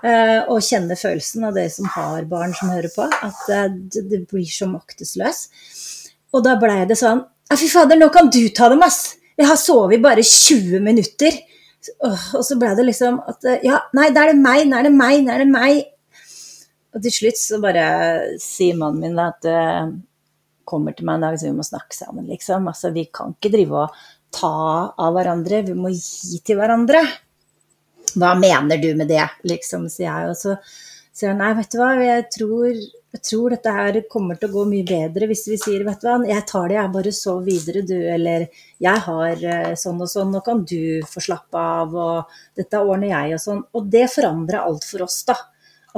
Eh, og kjenner følelsen av dere som har barn som hører på, at eh, det, blir så maktesløs. Og da blei det sånn Fy fader, nå kan du ta dem, ass! Jeg har sovet bare 20 minutter. Og så ble det liksom at Ja, nei, da er det meg, nå er det meg, nå er det meg. Og til slutt så bare sier mannen min at det kommer til meg en dag så vi må snakke sammen, liksom. Altså, vi kan ikke drive og ta av hverandre, vi må gi til hverandre. Hva mener du med det, liksom, sier jeg. Og så sier han nei, vet du hva, jeg tror jeg tror dette her kommer til å gå mye bedre hvis vi sier vet du hva, jeg tar det, jeg bare sov videre, du, eller jeg har eh, sånn og sånn, nå kan du få slappe av, og dette ordner jeg, og sånn. Og det forandrer alt for oss, da.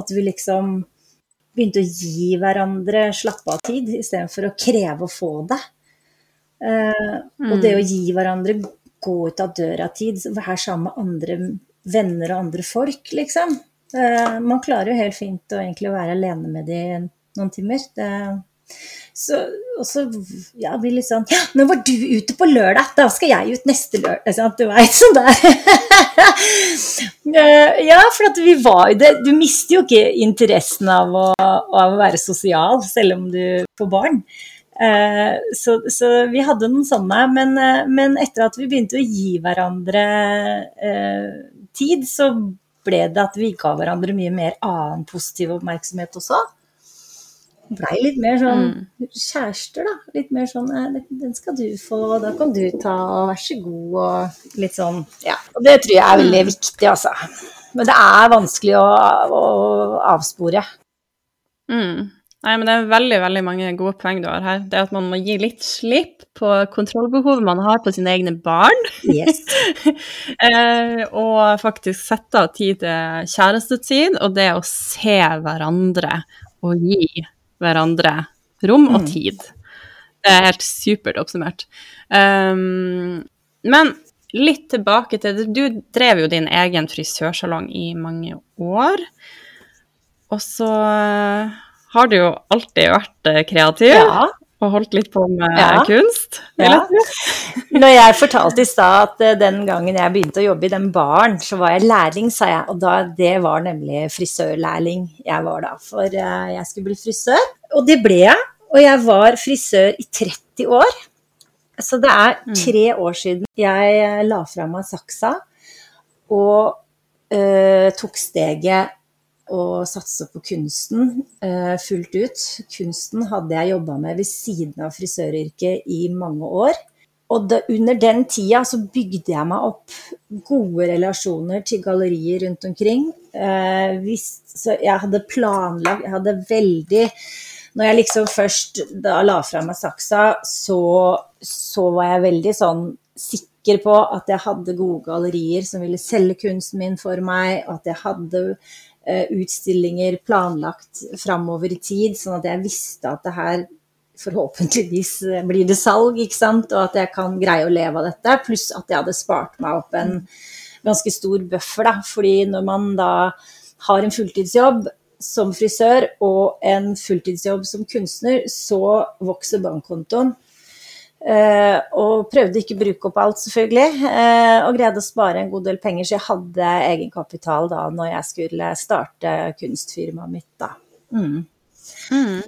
At vi liksom begynte å gi hverandre slappe av tid istedenfor å kreve å få det. Uh, mm. Og det å mm. gi hverandre gå ut av døra-tid, være sammen med andre venner og andre folk, liksom. Eh, man klarer jo helt fint å egentlig være alene med de noen timer. Det, så, og så ja, blir litt sånn Ja, nå var du ute på lørdag, da skal jeg ut neste lørdag. Sånn, du veit, sånn der. Eh, ja, for vi var jo det Du mister jo ikke interessen av å, av å være sosial, selv om du får barn. Uh, så, så, vi hadde noen sånne, men, men, etter at vi begynte å gi hverandre eh, tid, så ble det at vi ga hverandre mye mer annen positiv oppmerksomhet også. Blei litt mer sånn mm. kjærester, da. Litt mer sånn Den skal du få, da kan du ta, og vær så god, og litt sånn Ja. Og det tror jeg er veldig mm. viktig, altså. Men det er vanskelig å, å avspore. Mm. Nei, men det er veldig veldig mange gode poeng du har her. Det er at man må gi litt slipp på kontrollbehovet man har på sine egne barn. Yes. eh, og faktisk sette av tid til kjærestetid, og det å se hverandre og gi hverandre rom og mm. tid. Det er helt supert oppsummert. Um, men litt tilbake til det. Du drev jo din egen frisørsalong i mange år. Og så har du jo alltid vært eh, kreativ. Ja. Og holdt litt på med ja. kunst. Ja. Når jeg fortalte i stad at eh, den gangen jeg begynte å jobbe i den baren, så var jeg lærling, sa jeg. Og da, det var nemlig frisørlærling jeg var da. For eh, jeg skulle bli frisør. Og det ble jeg. Og jeg var frisør i 30 år. Så det er mm. tre år siden jeg la fra meg saksa og øh, tok steget å satse på kunsten uh, fullt ut. Kunsten hadde jeg jobba med ved siden av frisøryrket i mange år. Og da, under den tida så bygde jeg meg opp gode relasjoner til gallerier rundt omkring. Uh, hvis, så jeg hadde planlagt Jeg hadde veldig Når jeg liksom først da la fra meg saksa, så, så var jeg veldig sånn sikker på at jeg hadde gode gallerier som ville selge kunsten min for meg, og at jeg hadde Eh, utstillinger planlagt framover i tid, sånn at jeg visste at det her forhåpentligvis eh, blir det salg, ikke sant, og at jeg kan greie å leve av dette. Pluss at jeg hadde spart meg opp en ganske stor bøffer, da. Fordi når man da har en fulltidsjobb som frisør og en fulltidsjobb som kunstner, så vokser bankkontoen. Uh, og prøvde ikke å bruke opp alt, selvfølgelig. Uh, og greide å spare en god del penger, så jeg hadde egenkapital da når jeg skulle starte kunstfirmaet mitt, da. Mm. Mm.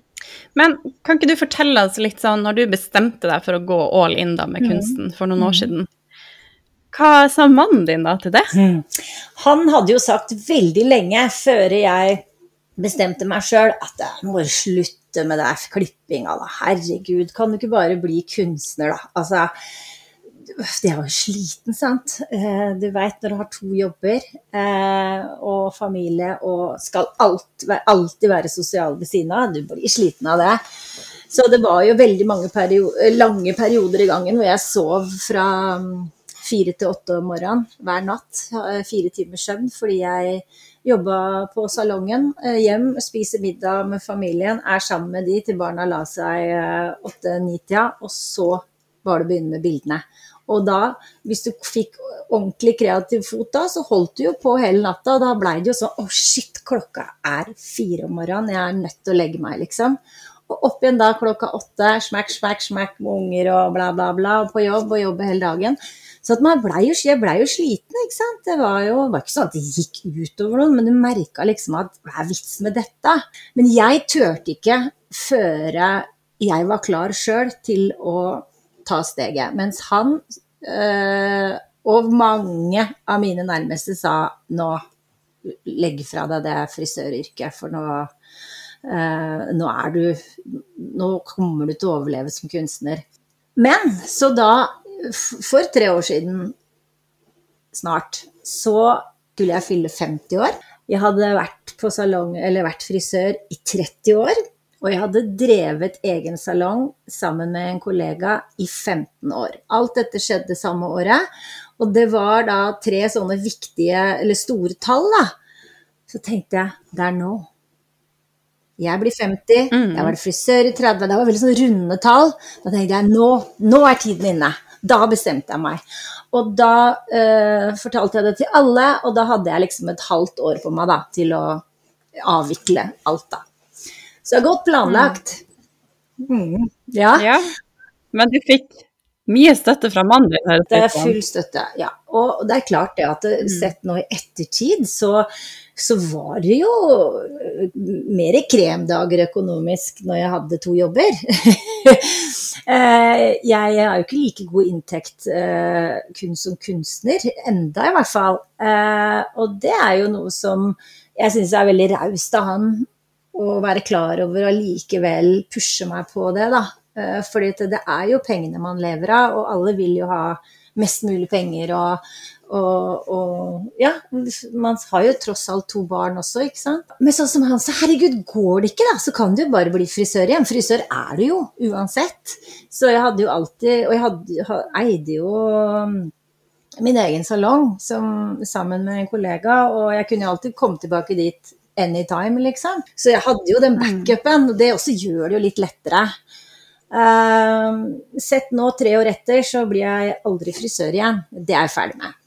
Men kan ikke du fortelle oss litt sånn, når du bestemte deg for å gå all in da med mm. kunsten for noen år mm. siden, hva sa mannen din da til det? Mm. Han hadde jo sagt veldig lenge før jeg bestemte meg sjøl at jeg må slutte slutte med det klippinga, da. Herregud, kan du ikke bare bli kunstner, da? Altså, det er jo sliten, sant. Eh, du veit når du har to jobber eh, og familie og skal alt, alltid være sosial ved siden av, du blir sliten av det. Så det var jo veldig mange perioder, lange perioder i gangen hvor jeg sov fra mm, fire til åtte om morgenen hver natt. Fire timers søvn fordi jeg jobba på salongen. Eh, hjem, spiser middag med familien, er sammen med de til barna la seg åtte-ni-tida, og så var det å begynne med bildene. Og da, hvis du fikk ordentlig kreativ fot da, så holdt du jo på hele natta. Og da blei det jo sånn Å, oh shit, klokka er fire om morgenen. Jeg er nødt til å legge meg, liksom. Og opp igjen da klokka åtte, smakk, smakk, smakk med unger og bla, bla, bla. Og på jobb og jobbe hele dagen. Så man ble jo, jeg blei jo sliten, ikke sant. Det var jo var ikke sånn at det gikk utover noen, men du merka liksom at hva er vitsen med dette? Men jeg turte ikke føre jeg var klar sjøl til å ta steget. Mens han øh, og mange av mine nærmeste sa nå legg fra deg det frisøryrket, for nå, øh, nå er du Nå kommer du til å overleve som kunstner. Men så da, for tre år siden snart, så skulle jeg fylle 50 år. Jeg hadde vært på salong, eller vært frisør i 30 år. Og jeg hadde drevet egen salong sammen med en kollega i 15 år. Alt dette skjedde samme året. Og det var da tre sånne viktige, eller store tall, da. Så tenkte jeg det er nå. Jeg blir 50, mm. jeg var frisør i 30, det var veldig sånn runde tall. Da tenkte jeg nå, nå er tiden inne. Da bestemte jeg meg. Og da eh, fortalte jeg det til alle, og da hadde jeg liksom et halvt år på meg da, til å avvikle alt, da. Så det er godt planlagt. Mm. Ja. ja. Men du fikk mye støtte fra mannen din? Det er full støtte, ja. Og det er klart det at mm. sett nå i ettertid, så, så var det jo mer kremdager økonomisk når jeg hadde to jobber. Eh, jeg har jo ikke like god inntekt uh, kun som kunstner, enda i hvert fall. Uh, og det er jo noe som jeg syns er veldig raust av han å være klar over og likevel pushe meg på det, da. Eh, fordi det er jo pengene man lever av, og alle vil jo ha mest mulig penger og, og, og ja, man har jo tross alt to barn også, ikke sant. Men sånn som han sa, herregud, går det ikke, da, så kan du jo bare bli frisør igjen. Frisør er du jo, uansett. Så jeg hadde jo alltid Og jeg hadde, eide jo um, min egen salong som, sammen med en kollega, og jeg kunne alltid komme tilbake dit anytime, liksom. Så jeg hadde jo den mm. backupen, og det også gjør det jo litt lettere. Uh, sett nå, tre år etter, så blir jeg aldri frisør igjen. Det er jeg ferdig med.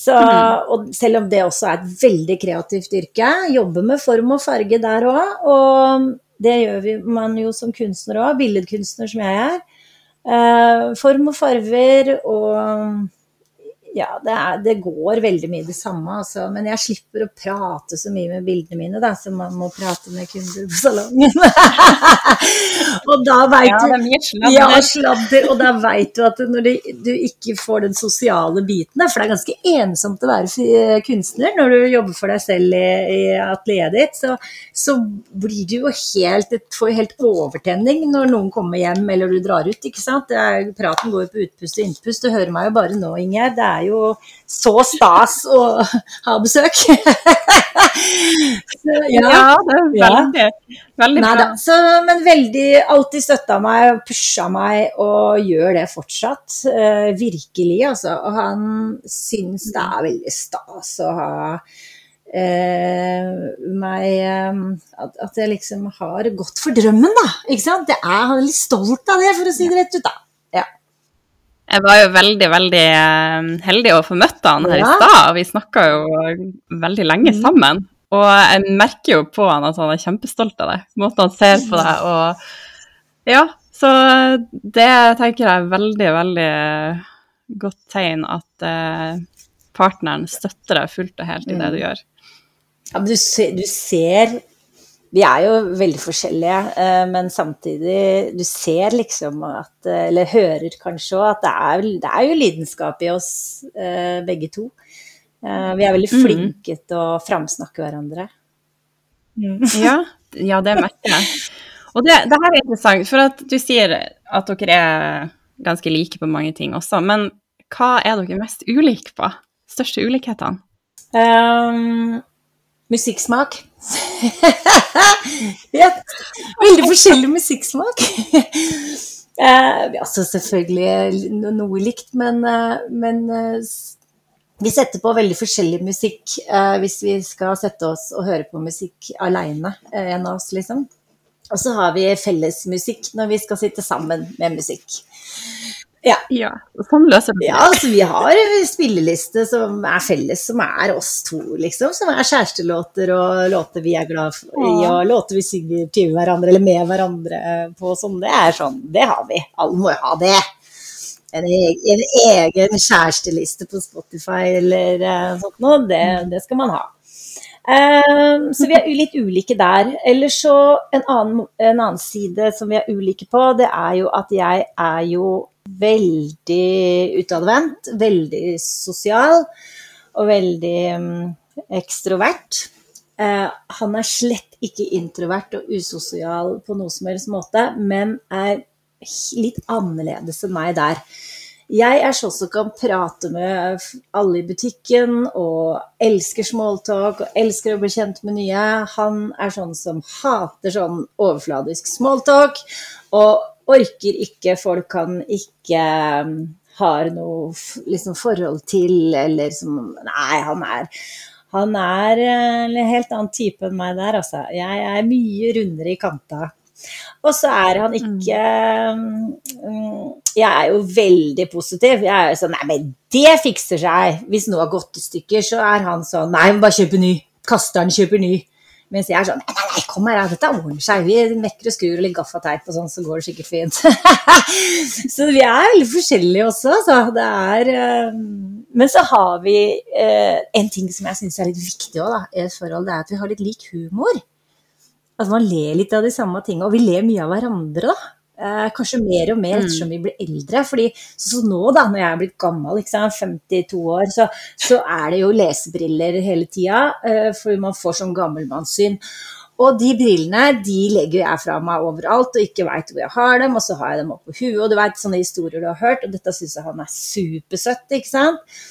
Så, mm. og selv om det også er et veldig kreativt yrke, jobber med form og farge der òg. Og det gjør vi, man jo som kunstner òg, billedkunstner som jeg er. Uh, form og farver og ja, det, er, det, går veldig mye det samme, altså. Men jeg slipper å prate så mye med bildene mine, da, som man må prate med kunder på salongen. og da veit ja, du. Ja, sladder. Og da veit du at når du, du, ikke får den sosiale biten, for det er ganske ensomt å være kunstner når du jobber for deg selv i, i atelieret ditt, så, så, blir du jo helt, får helt overtenning når noen kommer hjem eller du drar ut, ikke sant. Er, praten går på utpust og innpust. Du hører meg jo bare nå, Ingjerd. Det er er jo så stas å ha besøk. så, ja. ja. det er veldig, ja. veldig bra. Så, men veldig alltid støtta meg, pusha meg og gjør det fortsatt. Uh, virkelig, altså. Og han syns det er veldig stas å ha uh, meg um, at, at, jeg liksom har gått for drømmen, da. Ikke sant? Jeg er litt stolt av det, for å si det rett ut, da. Jeg var jo veldig, veldig eh, heldig å få møtt han her ja. i stad, og vi snakka jo veldig lenge mm. sammen. Og jeg merker jo på han at han er kjempestolt av deg, måten han ser på deg og Ja, så det tenker jeg er veldig, veldig godt tegn at uh, partneren støtter deg fullt og helt i det du mm. gjør. Ja, men du ser, du ser vi er jo veldig forskjellige, eh, men samtidig Du ser liksom at eh, Eller hører kanskje òg at det er, det er, jo lidenskap i oss eh, begge to. Vi er veldig mm. flinke til å framsnakke hverandre. Mm. Ja, ja, det merker jeg. Og det, det, her er interessant, for at du sier at dere er ganske like på mange ting også. Men hva er dere mest ulike på? Største ulikhetene? Um, musikksmak. veldig forskjellig musikksmak. Eh, altså selvfølgelig noe likt, men, uh, men uh, vi setter på veldig forskjellig musikk hvis vi skal sette oss og høre på musikk aleine, en av oss, liksom. Og så har vi fellesmusikk når vi skal sitte sammen med musikk. Ja. ja. Sånn løser det Ja, altså vi har spilleliste som er felles, som er oss to, liksom. Som er kjærestelåter og låter vi er glad i, og låter vi synger til hverandre eller med hverandre på sånn. Det er sånn, det har vi. Alle må jo ha det. En egen, en egen kjæresteliste på Spotify eller uh, sånt noe, det, det skal man ha. Um, så vi er litt ulike der. Eller så en annen, en annen, side som vi er ulike på, det er jo at jeg er jo veldig utadvendt, veldig sosial og veldig um, ekstrovert. Uh, han er slett ikke introvert og usosial på noe som helst måte, men er litt annerledes enn meg der. Jeg er sånn som kan prate med alle i butikken og elsker smalltalk og elsker å bli kjent med nye. Han er sånn som hater sånn overfladisk smalltalk og orker ikke folk han ikke um, har noe liksom, forhold til, eller som Nei, han er han er en helt annen type enn meg der, altså. Jeg er mye rundere i kanta. Og så er han ikke um, Jeg er jo veldig positiv. Jeg er jo sånn Nei, men det fikser seg. Hvis noe har gått i stykker, så er han sånn Nei, bare kjøpe ny. Kaster den, kjøper ny. Mens jeg er sånn Nei, nei, kom her, dette ordner seg. Vi mekker og skrur og litt gaffateip og sånn, så går det sikkert fint. så vi er veldig forskjellige også, så Det er uh, Men så har vi uh, en ting som jeg syns er litt viktig òg, i et forhold. Det er at vi har litt lik humor. At man ler litt av de samme tingene, og vi ler mye av hverandre, da. Eh, kanskje mer og mer ettersom mm. vi blir eldre. fordi så, nå da, når jeg er blitt gammel, liksom, 52 år, så, så, er det jo lesebriller hele tida. Eh, for man får sånn gammelmannssyn. Og de brillene de legger jeg fra meg overalt og ikke veit hvor jeg har dem. Og så har jeg dem oppå huet, og du veit sånne historier du har hørt. Og dette syns jeg han er supersøtt, ikke sant.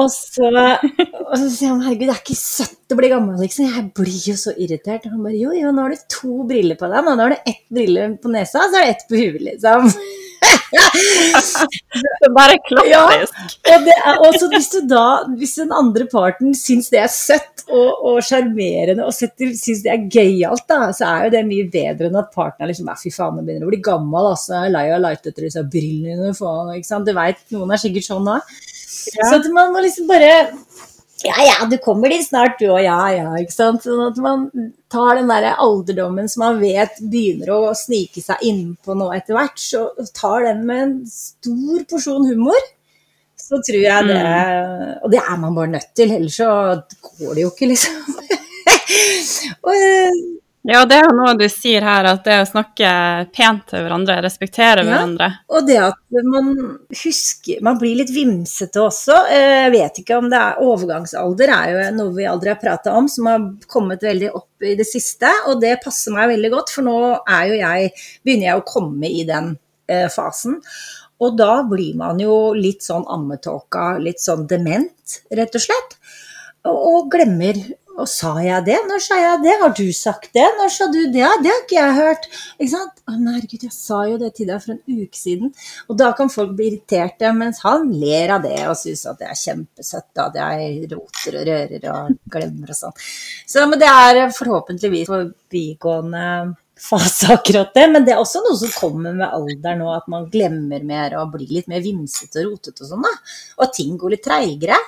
Og så, og så, sier han herregud, det er ikke søtt å bli gammel, liksom. Jeg blir jo så irritert. Og han bare jo, jo, nå har du to briller på deg. Nå har du ett brille på nesa, og så har du ett på huet, liksom. det er bare klassisk. Ja, og, det er, også hvis, du da, hvis den andre parten syns det er søtt og sjarmerende og, og syns det er gøyalt, så er jo det mye bedre enn at partneren liksom fy faen, nå begynner å bli gammel, altså. Jeg er lei av å leite etter disse brillene. Faen, ikke sant? Du veit, noen er sikkert sånn da. Ja. Så at man må liksom bare ja, ja, du kommer dit snart, du og ja, ja. ikke sant? Sånn at man tar den der alderdommen som man vet begynner å snike seg innpå nå etter hvert, så tar den med en stor porsjon humor. Så tror jeg det mm. Og det er man bare nødt til, ellers så går det jo ikke, liksom. og, ja, det er jo noe du sier her, at det å snakke pent til hverandre, respektere hverandre. Og det at man husker Man blir litt vimsete også. Eh, jeg vet ikke om det er Overgangsalder er jo noe vi aldri har prata om, som har kommet veldig opp i det siste. Og det passer meg veldig godt, for nå er jo jeg Begynner jeg å komme i den eh, fasen. Og da blir man jo litt sånn ammetåka, litt sånn dement, rett og slett. Og glemmer og sa jeg det? Når sa jeg det? Har du sagt det? Når sa du det? Ja, Det har ikke jeg hørt. Ikke sant? Å, herregud, jeg sa jo det til deg for en uke siden. Og da kan folk bli irriterte, mens han ler av det og syns at det er kjempesøtt at jeg roter og rører og glemmer og sånn. Så men det er forhåpentligvis forbigående fase akkurat det, men det er også noe som kommer med alderen nå, at man glemmer mer og blir litt mer vimsete og rotete og sånn, da. Og ting går litt treigere.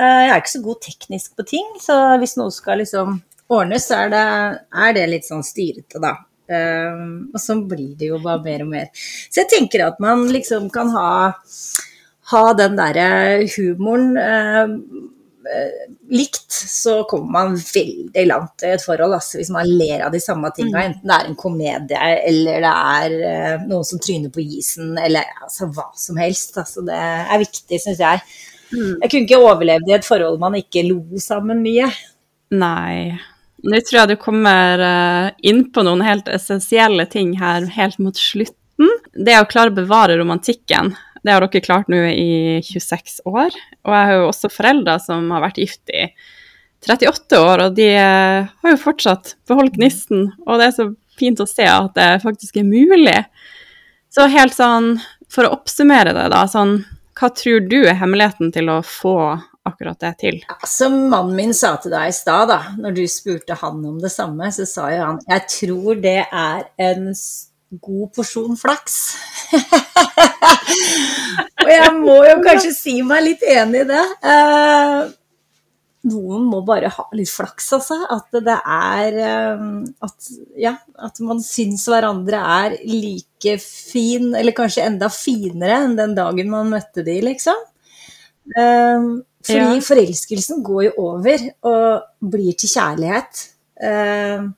Eh, jeg er ikke så god teknisk på ting, så hvis noe skal liksom ordnes, så er det, er det litt sånn styrete, da. Um, og sånn blir det jo bare mer og mer. Så jeg tenker at man liksom kan ha, ha den derre humoren uh, uh, likt, så kommer man veldig langt i et forhold. Altså, hvis man ler av de samme tinga, mm. enten det er en komedie eller det er noen som tryner på isen, eller altså, hva som helst. Altså, det er viktig, syns jeg. Jeg kunne ikke overlevd i et forhold man ikke lo sammen mye. Nei. Nå tror jeg du kommer eh, inn på noen helt essensielle ting her helt mot slutten. Det å klare å bevare romantikken, det har dere klart nå i 26 år. Og jeg har jo også foreldre som har vært gift i 38 år, og de eh, har jo fortsatt beholdt gnisten. Og det er så fint å se at det faktisk er mulig. Så helt sånn, for å oppsummere det, da, sånn, hva tror du er hemmeligheten til å få akkurat det til? Som mannen min sa til deg i stad, da, når du spurte han om det samme, så sa jo han jeg tror det er en god porsjon flaks. Og jeg må jo kanskje si meg litt enig i det. Uh, noen må bare ha litt flaks, altså. At det er um, at, ja, at man syns hverandre er like fin, eller kanskje enda finere enn den dagen man møtte de, liksom. Um, fordi ja. forelskelsen går jo over og blir til kjærlighet. Uh,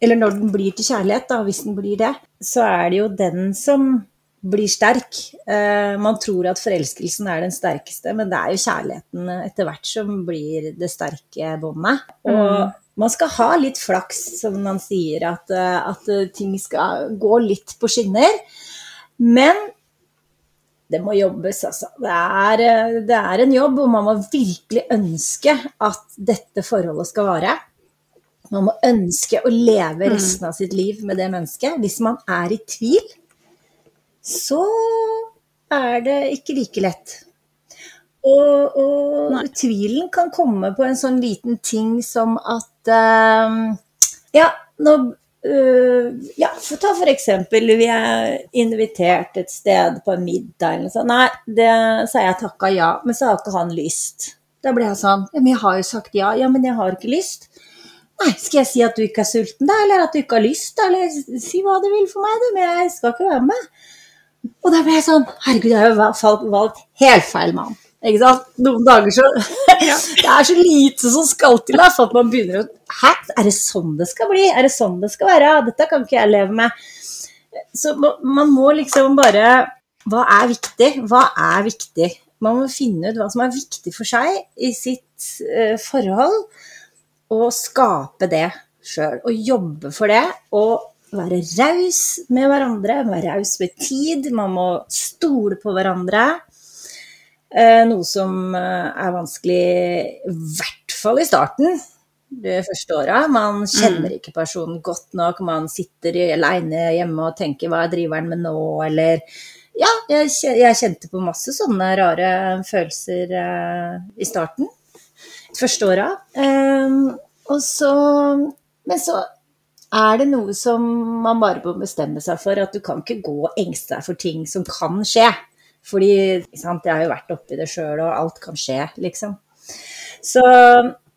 eller når den blir til kjærlighet, da, hvis den blir det, så er det jo den som blir sterk. Uh, man tror at forelskelsen er den sterkeste, men det er jo kjærligheten etter hvert som blir det sterke båndet. Og mm. man skal ha litt flaks, som man sier, at, uh, at ting skal gå litt på skinner. Men det må jobbes, altså. Det er, det er en jobb, og man må virkelig ønske at dette forholdet skal vare. Man må ønske å leve mm. resten av sitt liv med det mennesket. Hvis man er i tvil, så er det ikke like lett. Og, og tvilen kan komme på en sånn liten ting som at uh, Ja, nå uh, Ja, for ta for eksempel, vi er invitert et sted på en middag eller noe sånt. Nei, det, har jeg takka ja, men så har ikke han lyst. Da blir jeg sånn Ja, men jeg har jo sagt ja. Ja, men jeg har ikke lyst. Nei, skal jeg si at du ikke er sulten, da? Eller at du ikke har lyst? Eller si hva du vil for meg, du, men jeg skal ikke være med. Og da ble jeg sånn Herregud, jeg har jo valgt helt feil mann. Ikke sant? Noen dager så Det er så lite som skal til da, for at man begynner å Hæ, er det sånn det skal bli? Er det sånn det skal være? Dette kan ikke jeg leve med. Så man må liksom bare Hva er viktig? Hva er viktig? Man må finne ut hva som er viktig for seg i sitt uh, forhold, og skape det sjøl. Og jobbe for det. Og være raus med hverandre, være raus med tid. Man må stole på hverandre. Eh, noe som eh, er vanskelig, i hvert fall i starten. De første åra. Man kjenner mm. ikke personen godt nok. Man sitter aleine hjemme og tenker 'hva er driveren med nå', eller Ja, jeg, kjente på masse sånne rare følelser eh, i starten. Første åra. Og så Men så er det noe som man bare må bestemme seg for, at du kan ikke gå og engste deg for ting som kan skje. Fordi sant, jeg har jo vært oppi det sjøl, og alt kan skje, liksom. Så,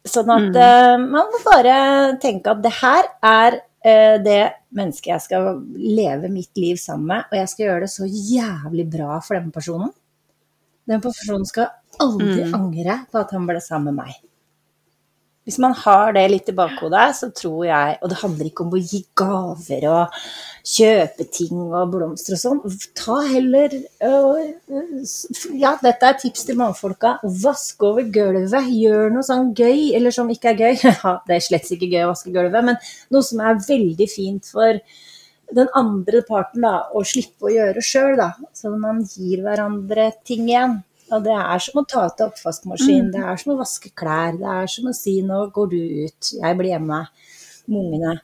sånn at mm. uh, man må bare tenke at det her er uh, det mennesket jeg skal leve mitt liv sammen med, og jeg skal gjøre det så jævlig bra for den personen. Den personen skal aldri mm. angre på at han ble sammen med meg. Hvis man har det litt i bakhodet, så tror jeg Og det handler ikke om å gi gaver og kjøpe ting og blomster og sånn. Ta heller Ja, dette er tips til mannfolka. Vask over gulvet. Gjør noe sånn gøy, eller som ikke er gøy. Ja, det er slett ikke gøy å vaske gulvet, men noe som er veldig fint for den andre parten da, å slippe å gjøre sjøl, da. Så man gir hverandre ting igjen. Og det er som å ta til oppvaskmaskinen, mm. det er som å vaske klær, det er som å si 'nå går du ut, jeg blir hjemme med ungene'.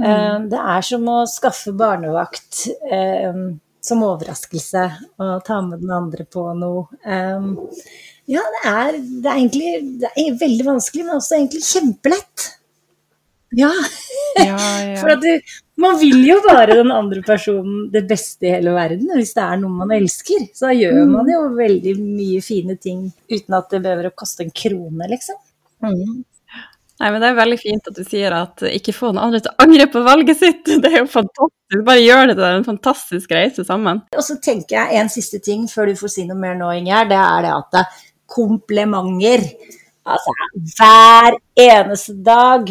Mm. Uh, det er som å skaffe barnevakt uh, som overraskelse og ta med den andre på noe. Um, ja, det er, det er, egentlig det er veldig vanskelig, men også egentlig kjempelett. Ja. ja, ja. For at du, man vil jo bare den andre personen det beste i hele verden, hvis det er noe man elsker. Så gjør mm. man jo veldig mye fine ting uten at det behøver å koste en krone, liksom. Mm. Nei, men Det er veldig fint at du sier at ikke få den andre til å angre på valget sitt. Det er jo fantastisk. Bare gjør det til en fantastisk reise sammen. Og så tenker jeg en siste ting før du får si noe mer nå, Ingjerd. Det er det at komplimenter Altså hver eneste dag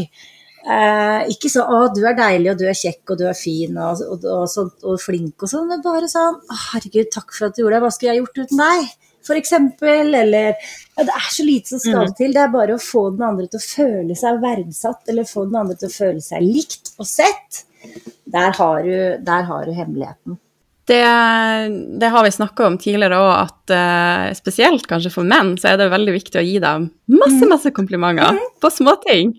Eh, ikke sånn 'Å, du er deilig, og du er kjekk, og du er fin, og, og, og, og flink', og sånn, men bare sånn 'Herregud, takk for at du gjorde det. Hva skulle jeg gjort uten deg?' f.eks. Eller ja, det er så lite som skal Mm. til. Det er bare å få den andre til å føle seg verdsatt, eller få den andre til å føle seg likt og sett. Der har du, der har du hemmeligheten. Det, det har vi snakka om tidligere òg, at uh, spesielt kanskje for menn, så er det veldig viktig å gi dem masse, masse komplimenter på småting.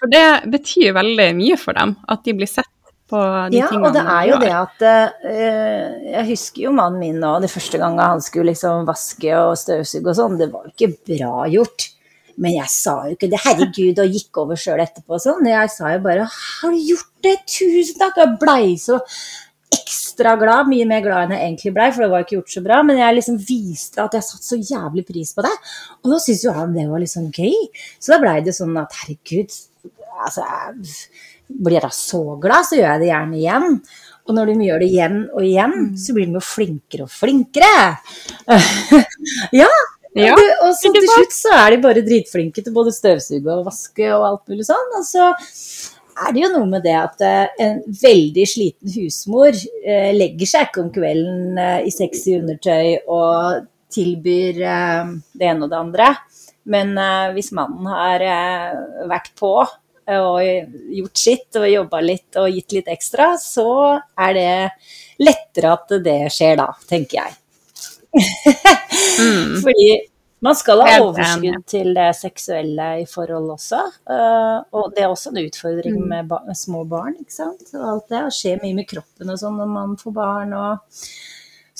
For det betyr veldig mye for dem, at de blir sett på de Ja, og det er jo det at uh, Jeg husker jo mannen min nå, det første gangen han skulle liksom vaske og støvsuge og sånn, det var jo ikke bra gjort. Men jeg sa jo ikke det, herregud, og gikk over sjøl etterpå og sånn. Jeg sa jo bare 'har du gjort det? Tusen takk'. Jeg blei så ekstra glad, mye mer glad enn jeg egentlig blei, for det var ikke gjort så bra. Men jeg liksom viste at jeg satte så jævlig pris på det. Og da syntes jo han det var liksom gøy. Så da blei det sånn at herregud, altså blir jeg da så glad, så gjør jeg det gjerne igjen. Og når de gjør det igjen og igjen, så blir de jo flinkere og flinkere. ja. Ja, og, og så til slutt så er de bare dritflinke til både støvsuge og vaske og alt mulig sånn. Og så er det jo noe med det at eh, en veldig sliten husmor eh, legger seg ikke om kvelden eh, i sexy undertøy og tilbyr eh, det ene og det andre. Men eh, hvis mannen har eh, vært på og gjort sitt og jobba litt og gitt litt ekstra, så er det lettere at det skjer da, tenker jeg. Mm. Fordi man skal ha overskudd til det seksuelle i forhold også. eh, og det er også en utfordring Mm. med, små barn. ikke sant? Og alt det, og skjer mye med kroppen og sånn når man får barn. og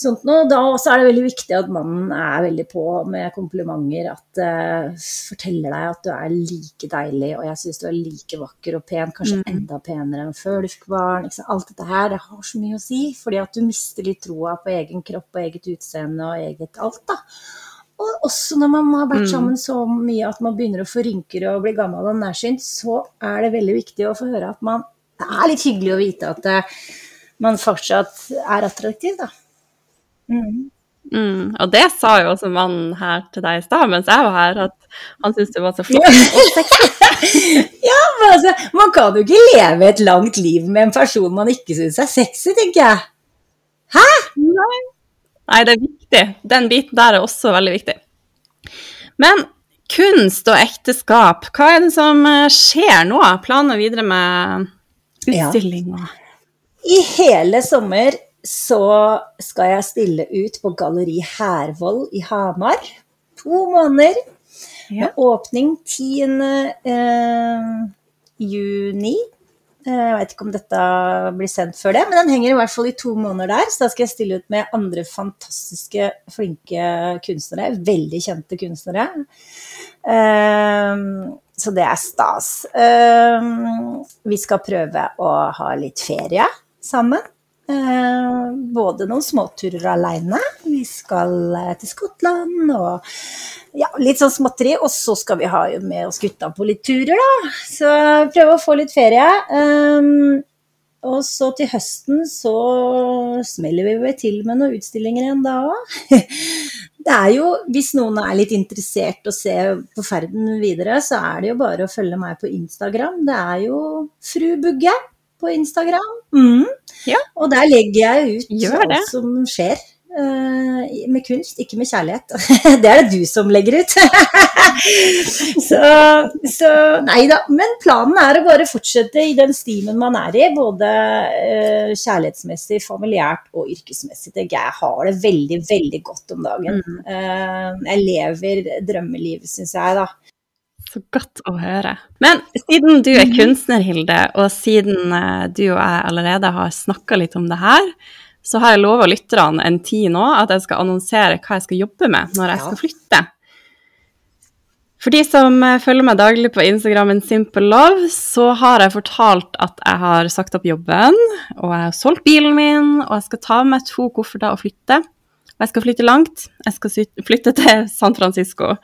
sånt noe. Da også er det veldig viktig at mannen er veldig på med komplimenter. At uh, forteller deg at du er like deilig, og jeg syns du er like vakker og pen. Kanskje Mm. enda penere enn før du fikk barn. Alt dette her det har så mye å si, fordi at du mister litt troa på egen kropp og eget utseende og eget alt. da. Og også når man har vært Mm. sammen så mye at man begynner å få rynker og bli gammel og nærsynt, så er det veldig viktig å få høre at man Det er litt hyggelig å vite at eh, man fortsatt er attraktiv, da. Mm. Mm. Og det sa jo også mannen her til deg i stad mens jeg var her, at han syntes det var så flott ja, men altså, man kan jo ikke leve et langt liv med en person man ikke syns er sexy, tenker jeg. Nei. Nei, det er viktig. Den biten der er også veldig viktig. Men kunst og ekteskap, hva er det som eh, skjer nå? Planer videre med Ja. I hele sommer så skal jeg stille ut på Galleri Hervold i Hamar. To måneder. Ja. Med åpning 10. Eh, juni. Eh, Jeg vet ikke om dette blir sendt før det, men den henger i hvert fall i to måneder der. Så da skal jeg stille ut med andre fantastiske, flinke kunstnere. Veldig kjente kunstnere. Eh, så det er stas. Eh, vi skal prøve å ha litt ferie sammen. Eh, både noen småturer aleine. Vi skal eh, til Skottland og ja, litt sånn småtteri. Og så skal vi ha med oss gutta på litt turer, da. Så prøve å få litt ferie. Um, og så til høsten så smeller vi vel til med noen utstillinger igjen da òg. Det er jo, hvis noen er litt interessert å se på ferden videre, så er det jo bare å følge meg på Instagram. Det er jo Fru Bugge på Instagram. Mm. Ja. Og der legger jeg ut alt som skjer. eh, med kunst, ikke med kjærlighet. det er det du som legger ut. så, så nei da. Men planen er å bare fortsette i den stimen man er i. Både eh, kjærlighetsmessig, familiært og yrkesmessig. Jeg har det veldig, veldig godt om dagen. Eh, jeg lever drømmelivet, syns jeg, da. Så godt å høre. Men siden du er kunstner, Hilde, og siden eh, du og jeg allerede har snakka litt om det her, så har jeg lova lytterne en tid nå at jeg skal annonsere hva jeg skal jobbe med når jeg skal flytte. For de som eh, følger meg daglig på Instagrammen Simple Love, så har jeg fortalt at jeg har sagt opp jobben, og jeg har solgt bilen min, og jeg skal ta med meg to kofferter og flytte. Og jeg skal flytte langt. Jeg skal flytte til San Francisco.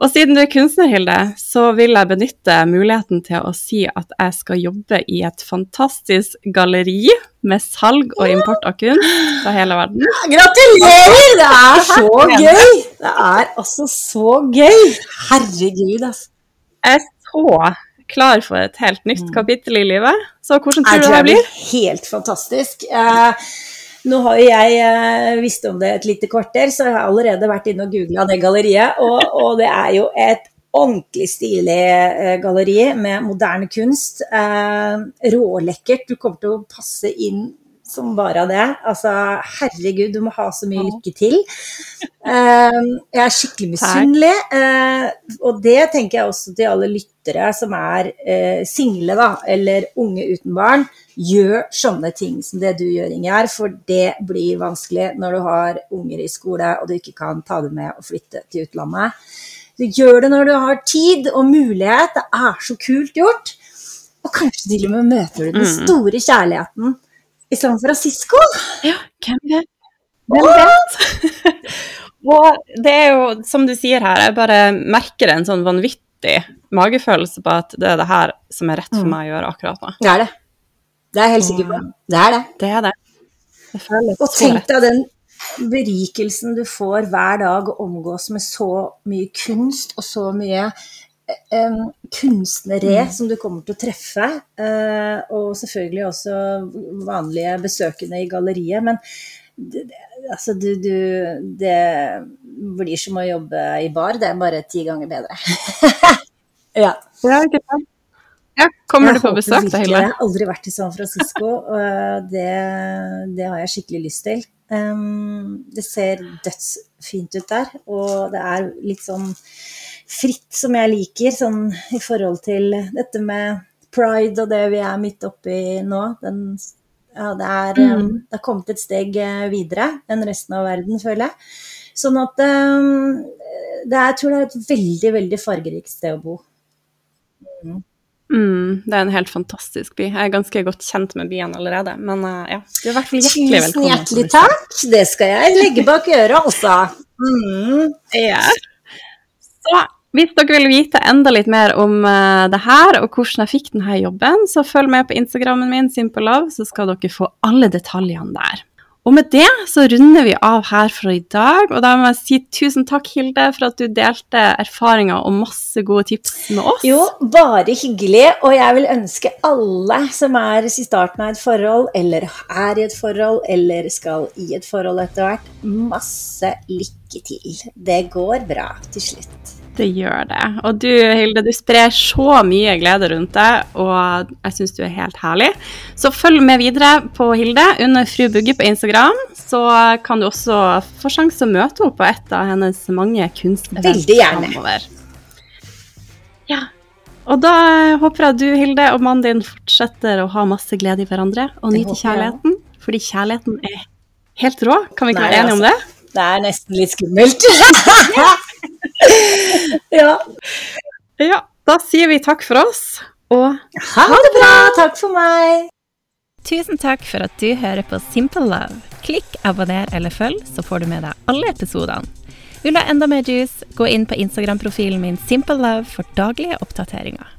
Og siden du er kunstner, Hilde, så vil jeg benytte muligheten til å si at jeg skal jobbe i et fantastisk galleri med salg og import av kunst fra hele verden. Gratulerer! Det er så gøy! Det er altså så gøy! Herregud, altså. Jeg er så klar for et helt nytt kapittel i livet. Så hvordan tror du det blir? helt fantastisk. Eh, Nå har jo jeg eh, visst om det et lite kvarter, så jeg har allerede vært inne og googla det galleriet. Og, og, det er jo et ordentlig stilig eh, galleri med moderne kunst. Eh, rålekkert. Du kommer til å passe inn som bare det. Altså, herregud, du må ha så mye lykke til. Uh, jeg er skikkelig misunnelig. Uh, og det tenker jeg også til alle lyttere som er uh, single, da, eller unge uten barn. Gjør sånne ting som det du gjør, Ingjerd, for det blir vanskelig når du har unger i skole og du ikke kan ta dem med og flytte til utlandet. Du gjør det når du har tid og mulighet. Det er så kult gjort. Og kanskje til og med møter du den mm. store kjærligheten i San Francisco. Ja, hvem vet? Hvem vet? og det er jo, som du sier her, jeg bare merker en sånn vanvittig magefølelse på at det er det her som er rett for mm. meg å gjøre akkurat nå. Det er det. Det er jeg helt sikker på. Det er det. Det er det. det og tenk deg den berikelsen du får hver dag å omgås med så mye kunst og så mye um, kunstnere mm. som du kommer til å treffe. Uh, og selvfølgelig også vanlige besøkende i galleriet. Men det, altså, du, du, det blir som å jobbe i bar, det er bare ti ganger bedre. ja. Ja, kommer jeg du på besøk da, Hilde? Jeg har aldri vært i San Francisco, og det, det har jeg skikkelig lyst til. Um, det ser dødsfint ut der, og det er litt sånn fritt som jeg liker, sånn i forhold til dette med pride og det vi er midt oppi nå. Den, ja, det er, mm. det har kommet et steg eh, videre enn resten av verden, føler jeg. Sånn at um, det er, jeg tror det er et veldig, veldig fargerikt sted å bo. Mm. Mm, det er en helt fantastisk by. Jeg er ganske godt kjent med byen allerede. Men uh, ja, du er i hvert fall hjertelig velkommen. Hjertelig takk. Det skal jeg legge bak øret, altså. Mm. Ja. Så hvis dere vil vite enda litt mer om uh, det her, og hvordan jeg fikk denne jobben, så følg med på Instagrammen min, Simple Love, så skal dere få alle detaljene der. Og med det så runder vi av her for i dag. Og da må jeg si tusen takk, Hilde, for at du delte erfaringer og masse gode tips med oss. Jo, bare hyggelig. Og jeg vil ønske alle som er i starten av et forhold, eller er i et forhold, eller skal i et forhold etter hvert, masse lykke til. Det går bra til slutt. Det gjør det. Og du Hilde, du sprer så mye glede rundt deg, og jeg syns du er helt herlig. Så følg med videre på Hilde under Fru Bugge på Instagram. Så kan du også få sjanse å møte henne på et av hennes mange kunstevent Veldig gjerne. Fremover. Ja. Og da håper jeg du, Hilde, og mannen din fortsetter å ha masse glede i hverandre og nyte kjærligheten. Fordi kjærligheten er helt rå. Kan vi ikke Nei, være enige altså, om det? Det er nesten litt skummelt. ja. ja. Da sier vi takk for oss, og ha det bra! Takk for meg. Tusen takk for at du hører på Simple Love. Klikk abonner eller følg, så får du med deg alle episodene. Vil du ha enda mer juice, gå inn på Instagram-profilen min Simple Love for daglige oppdateringer.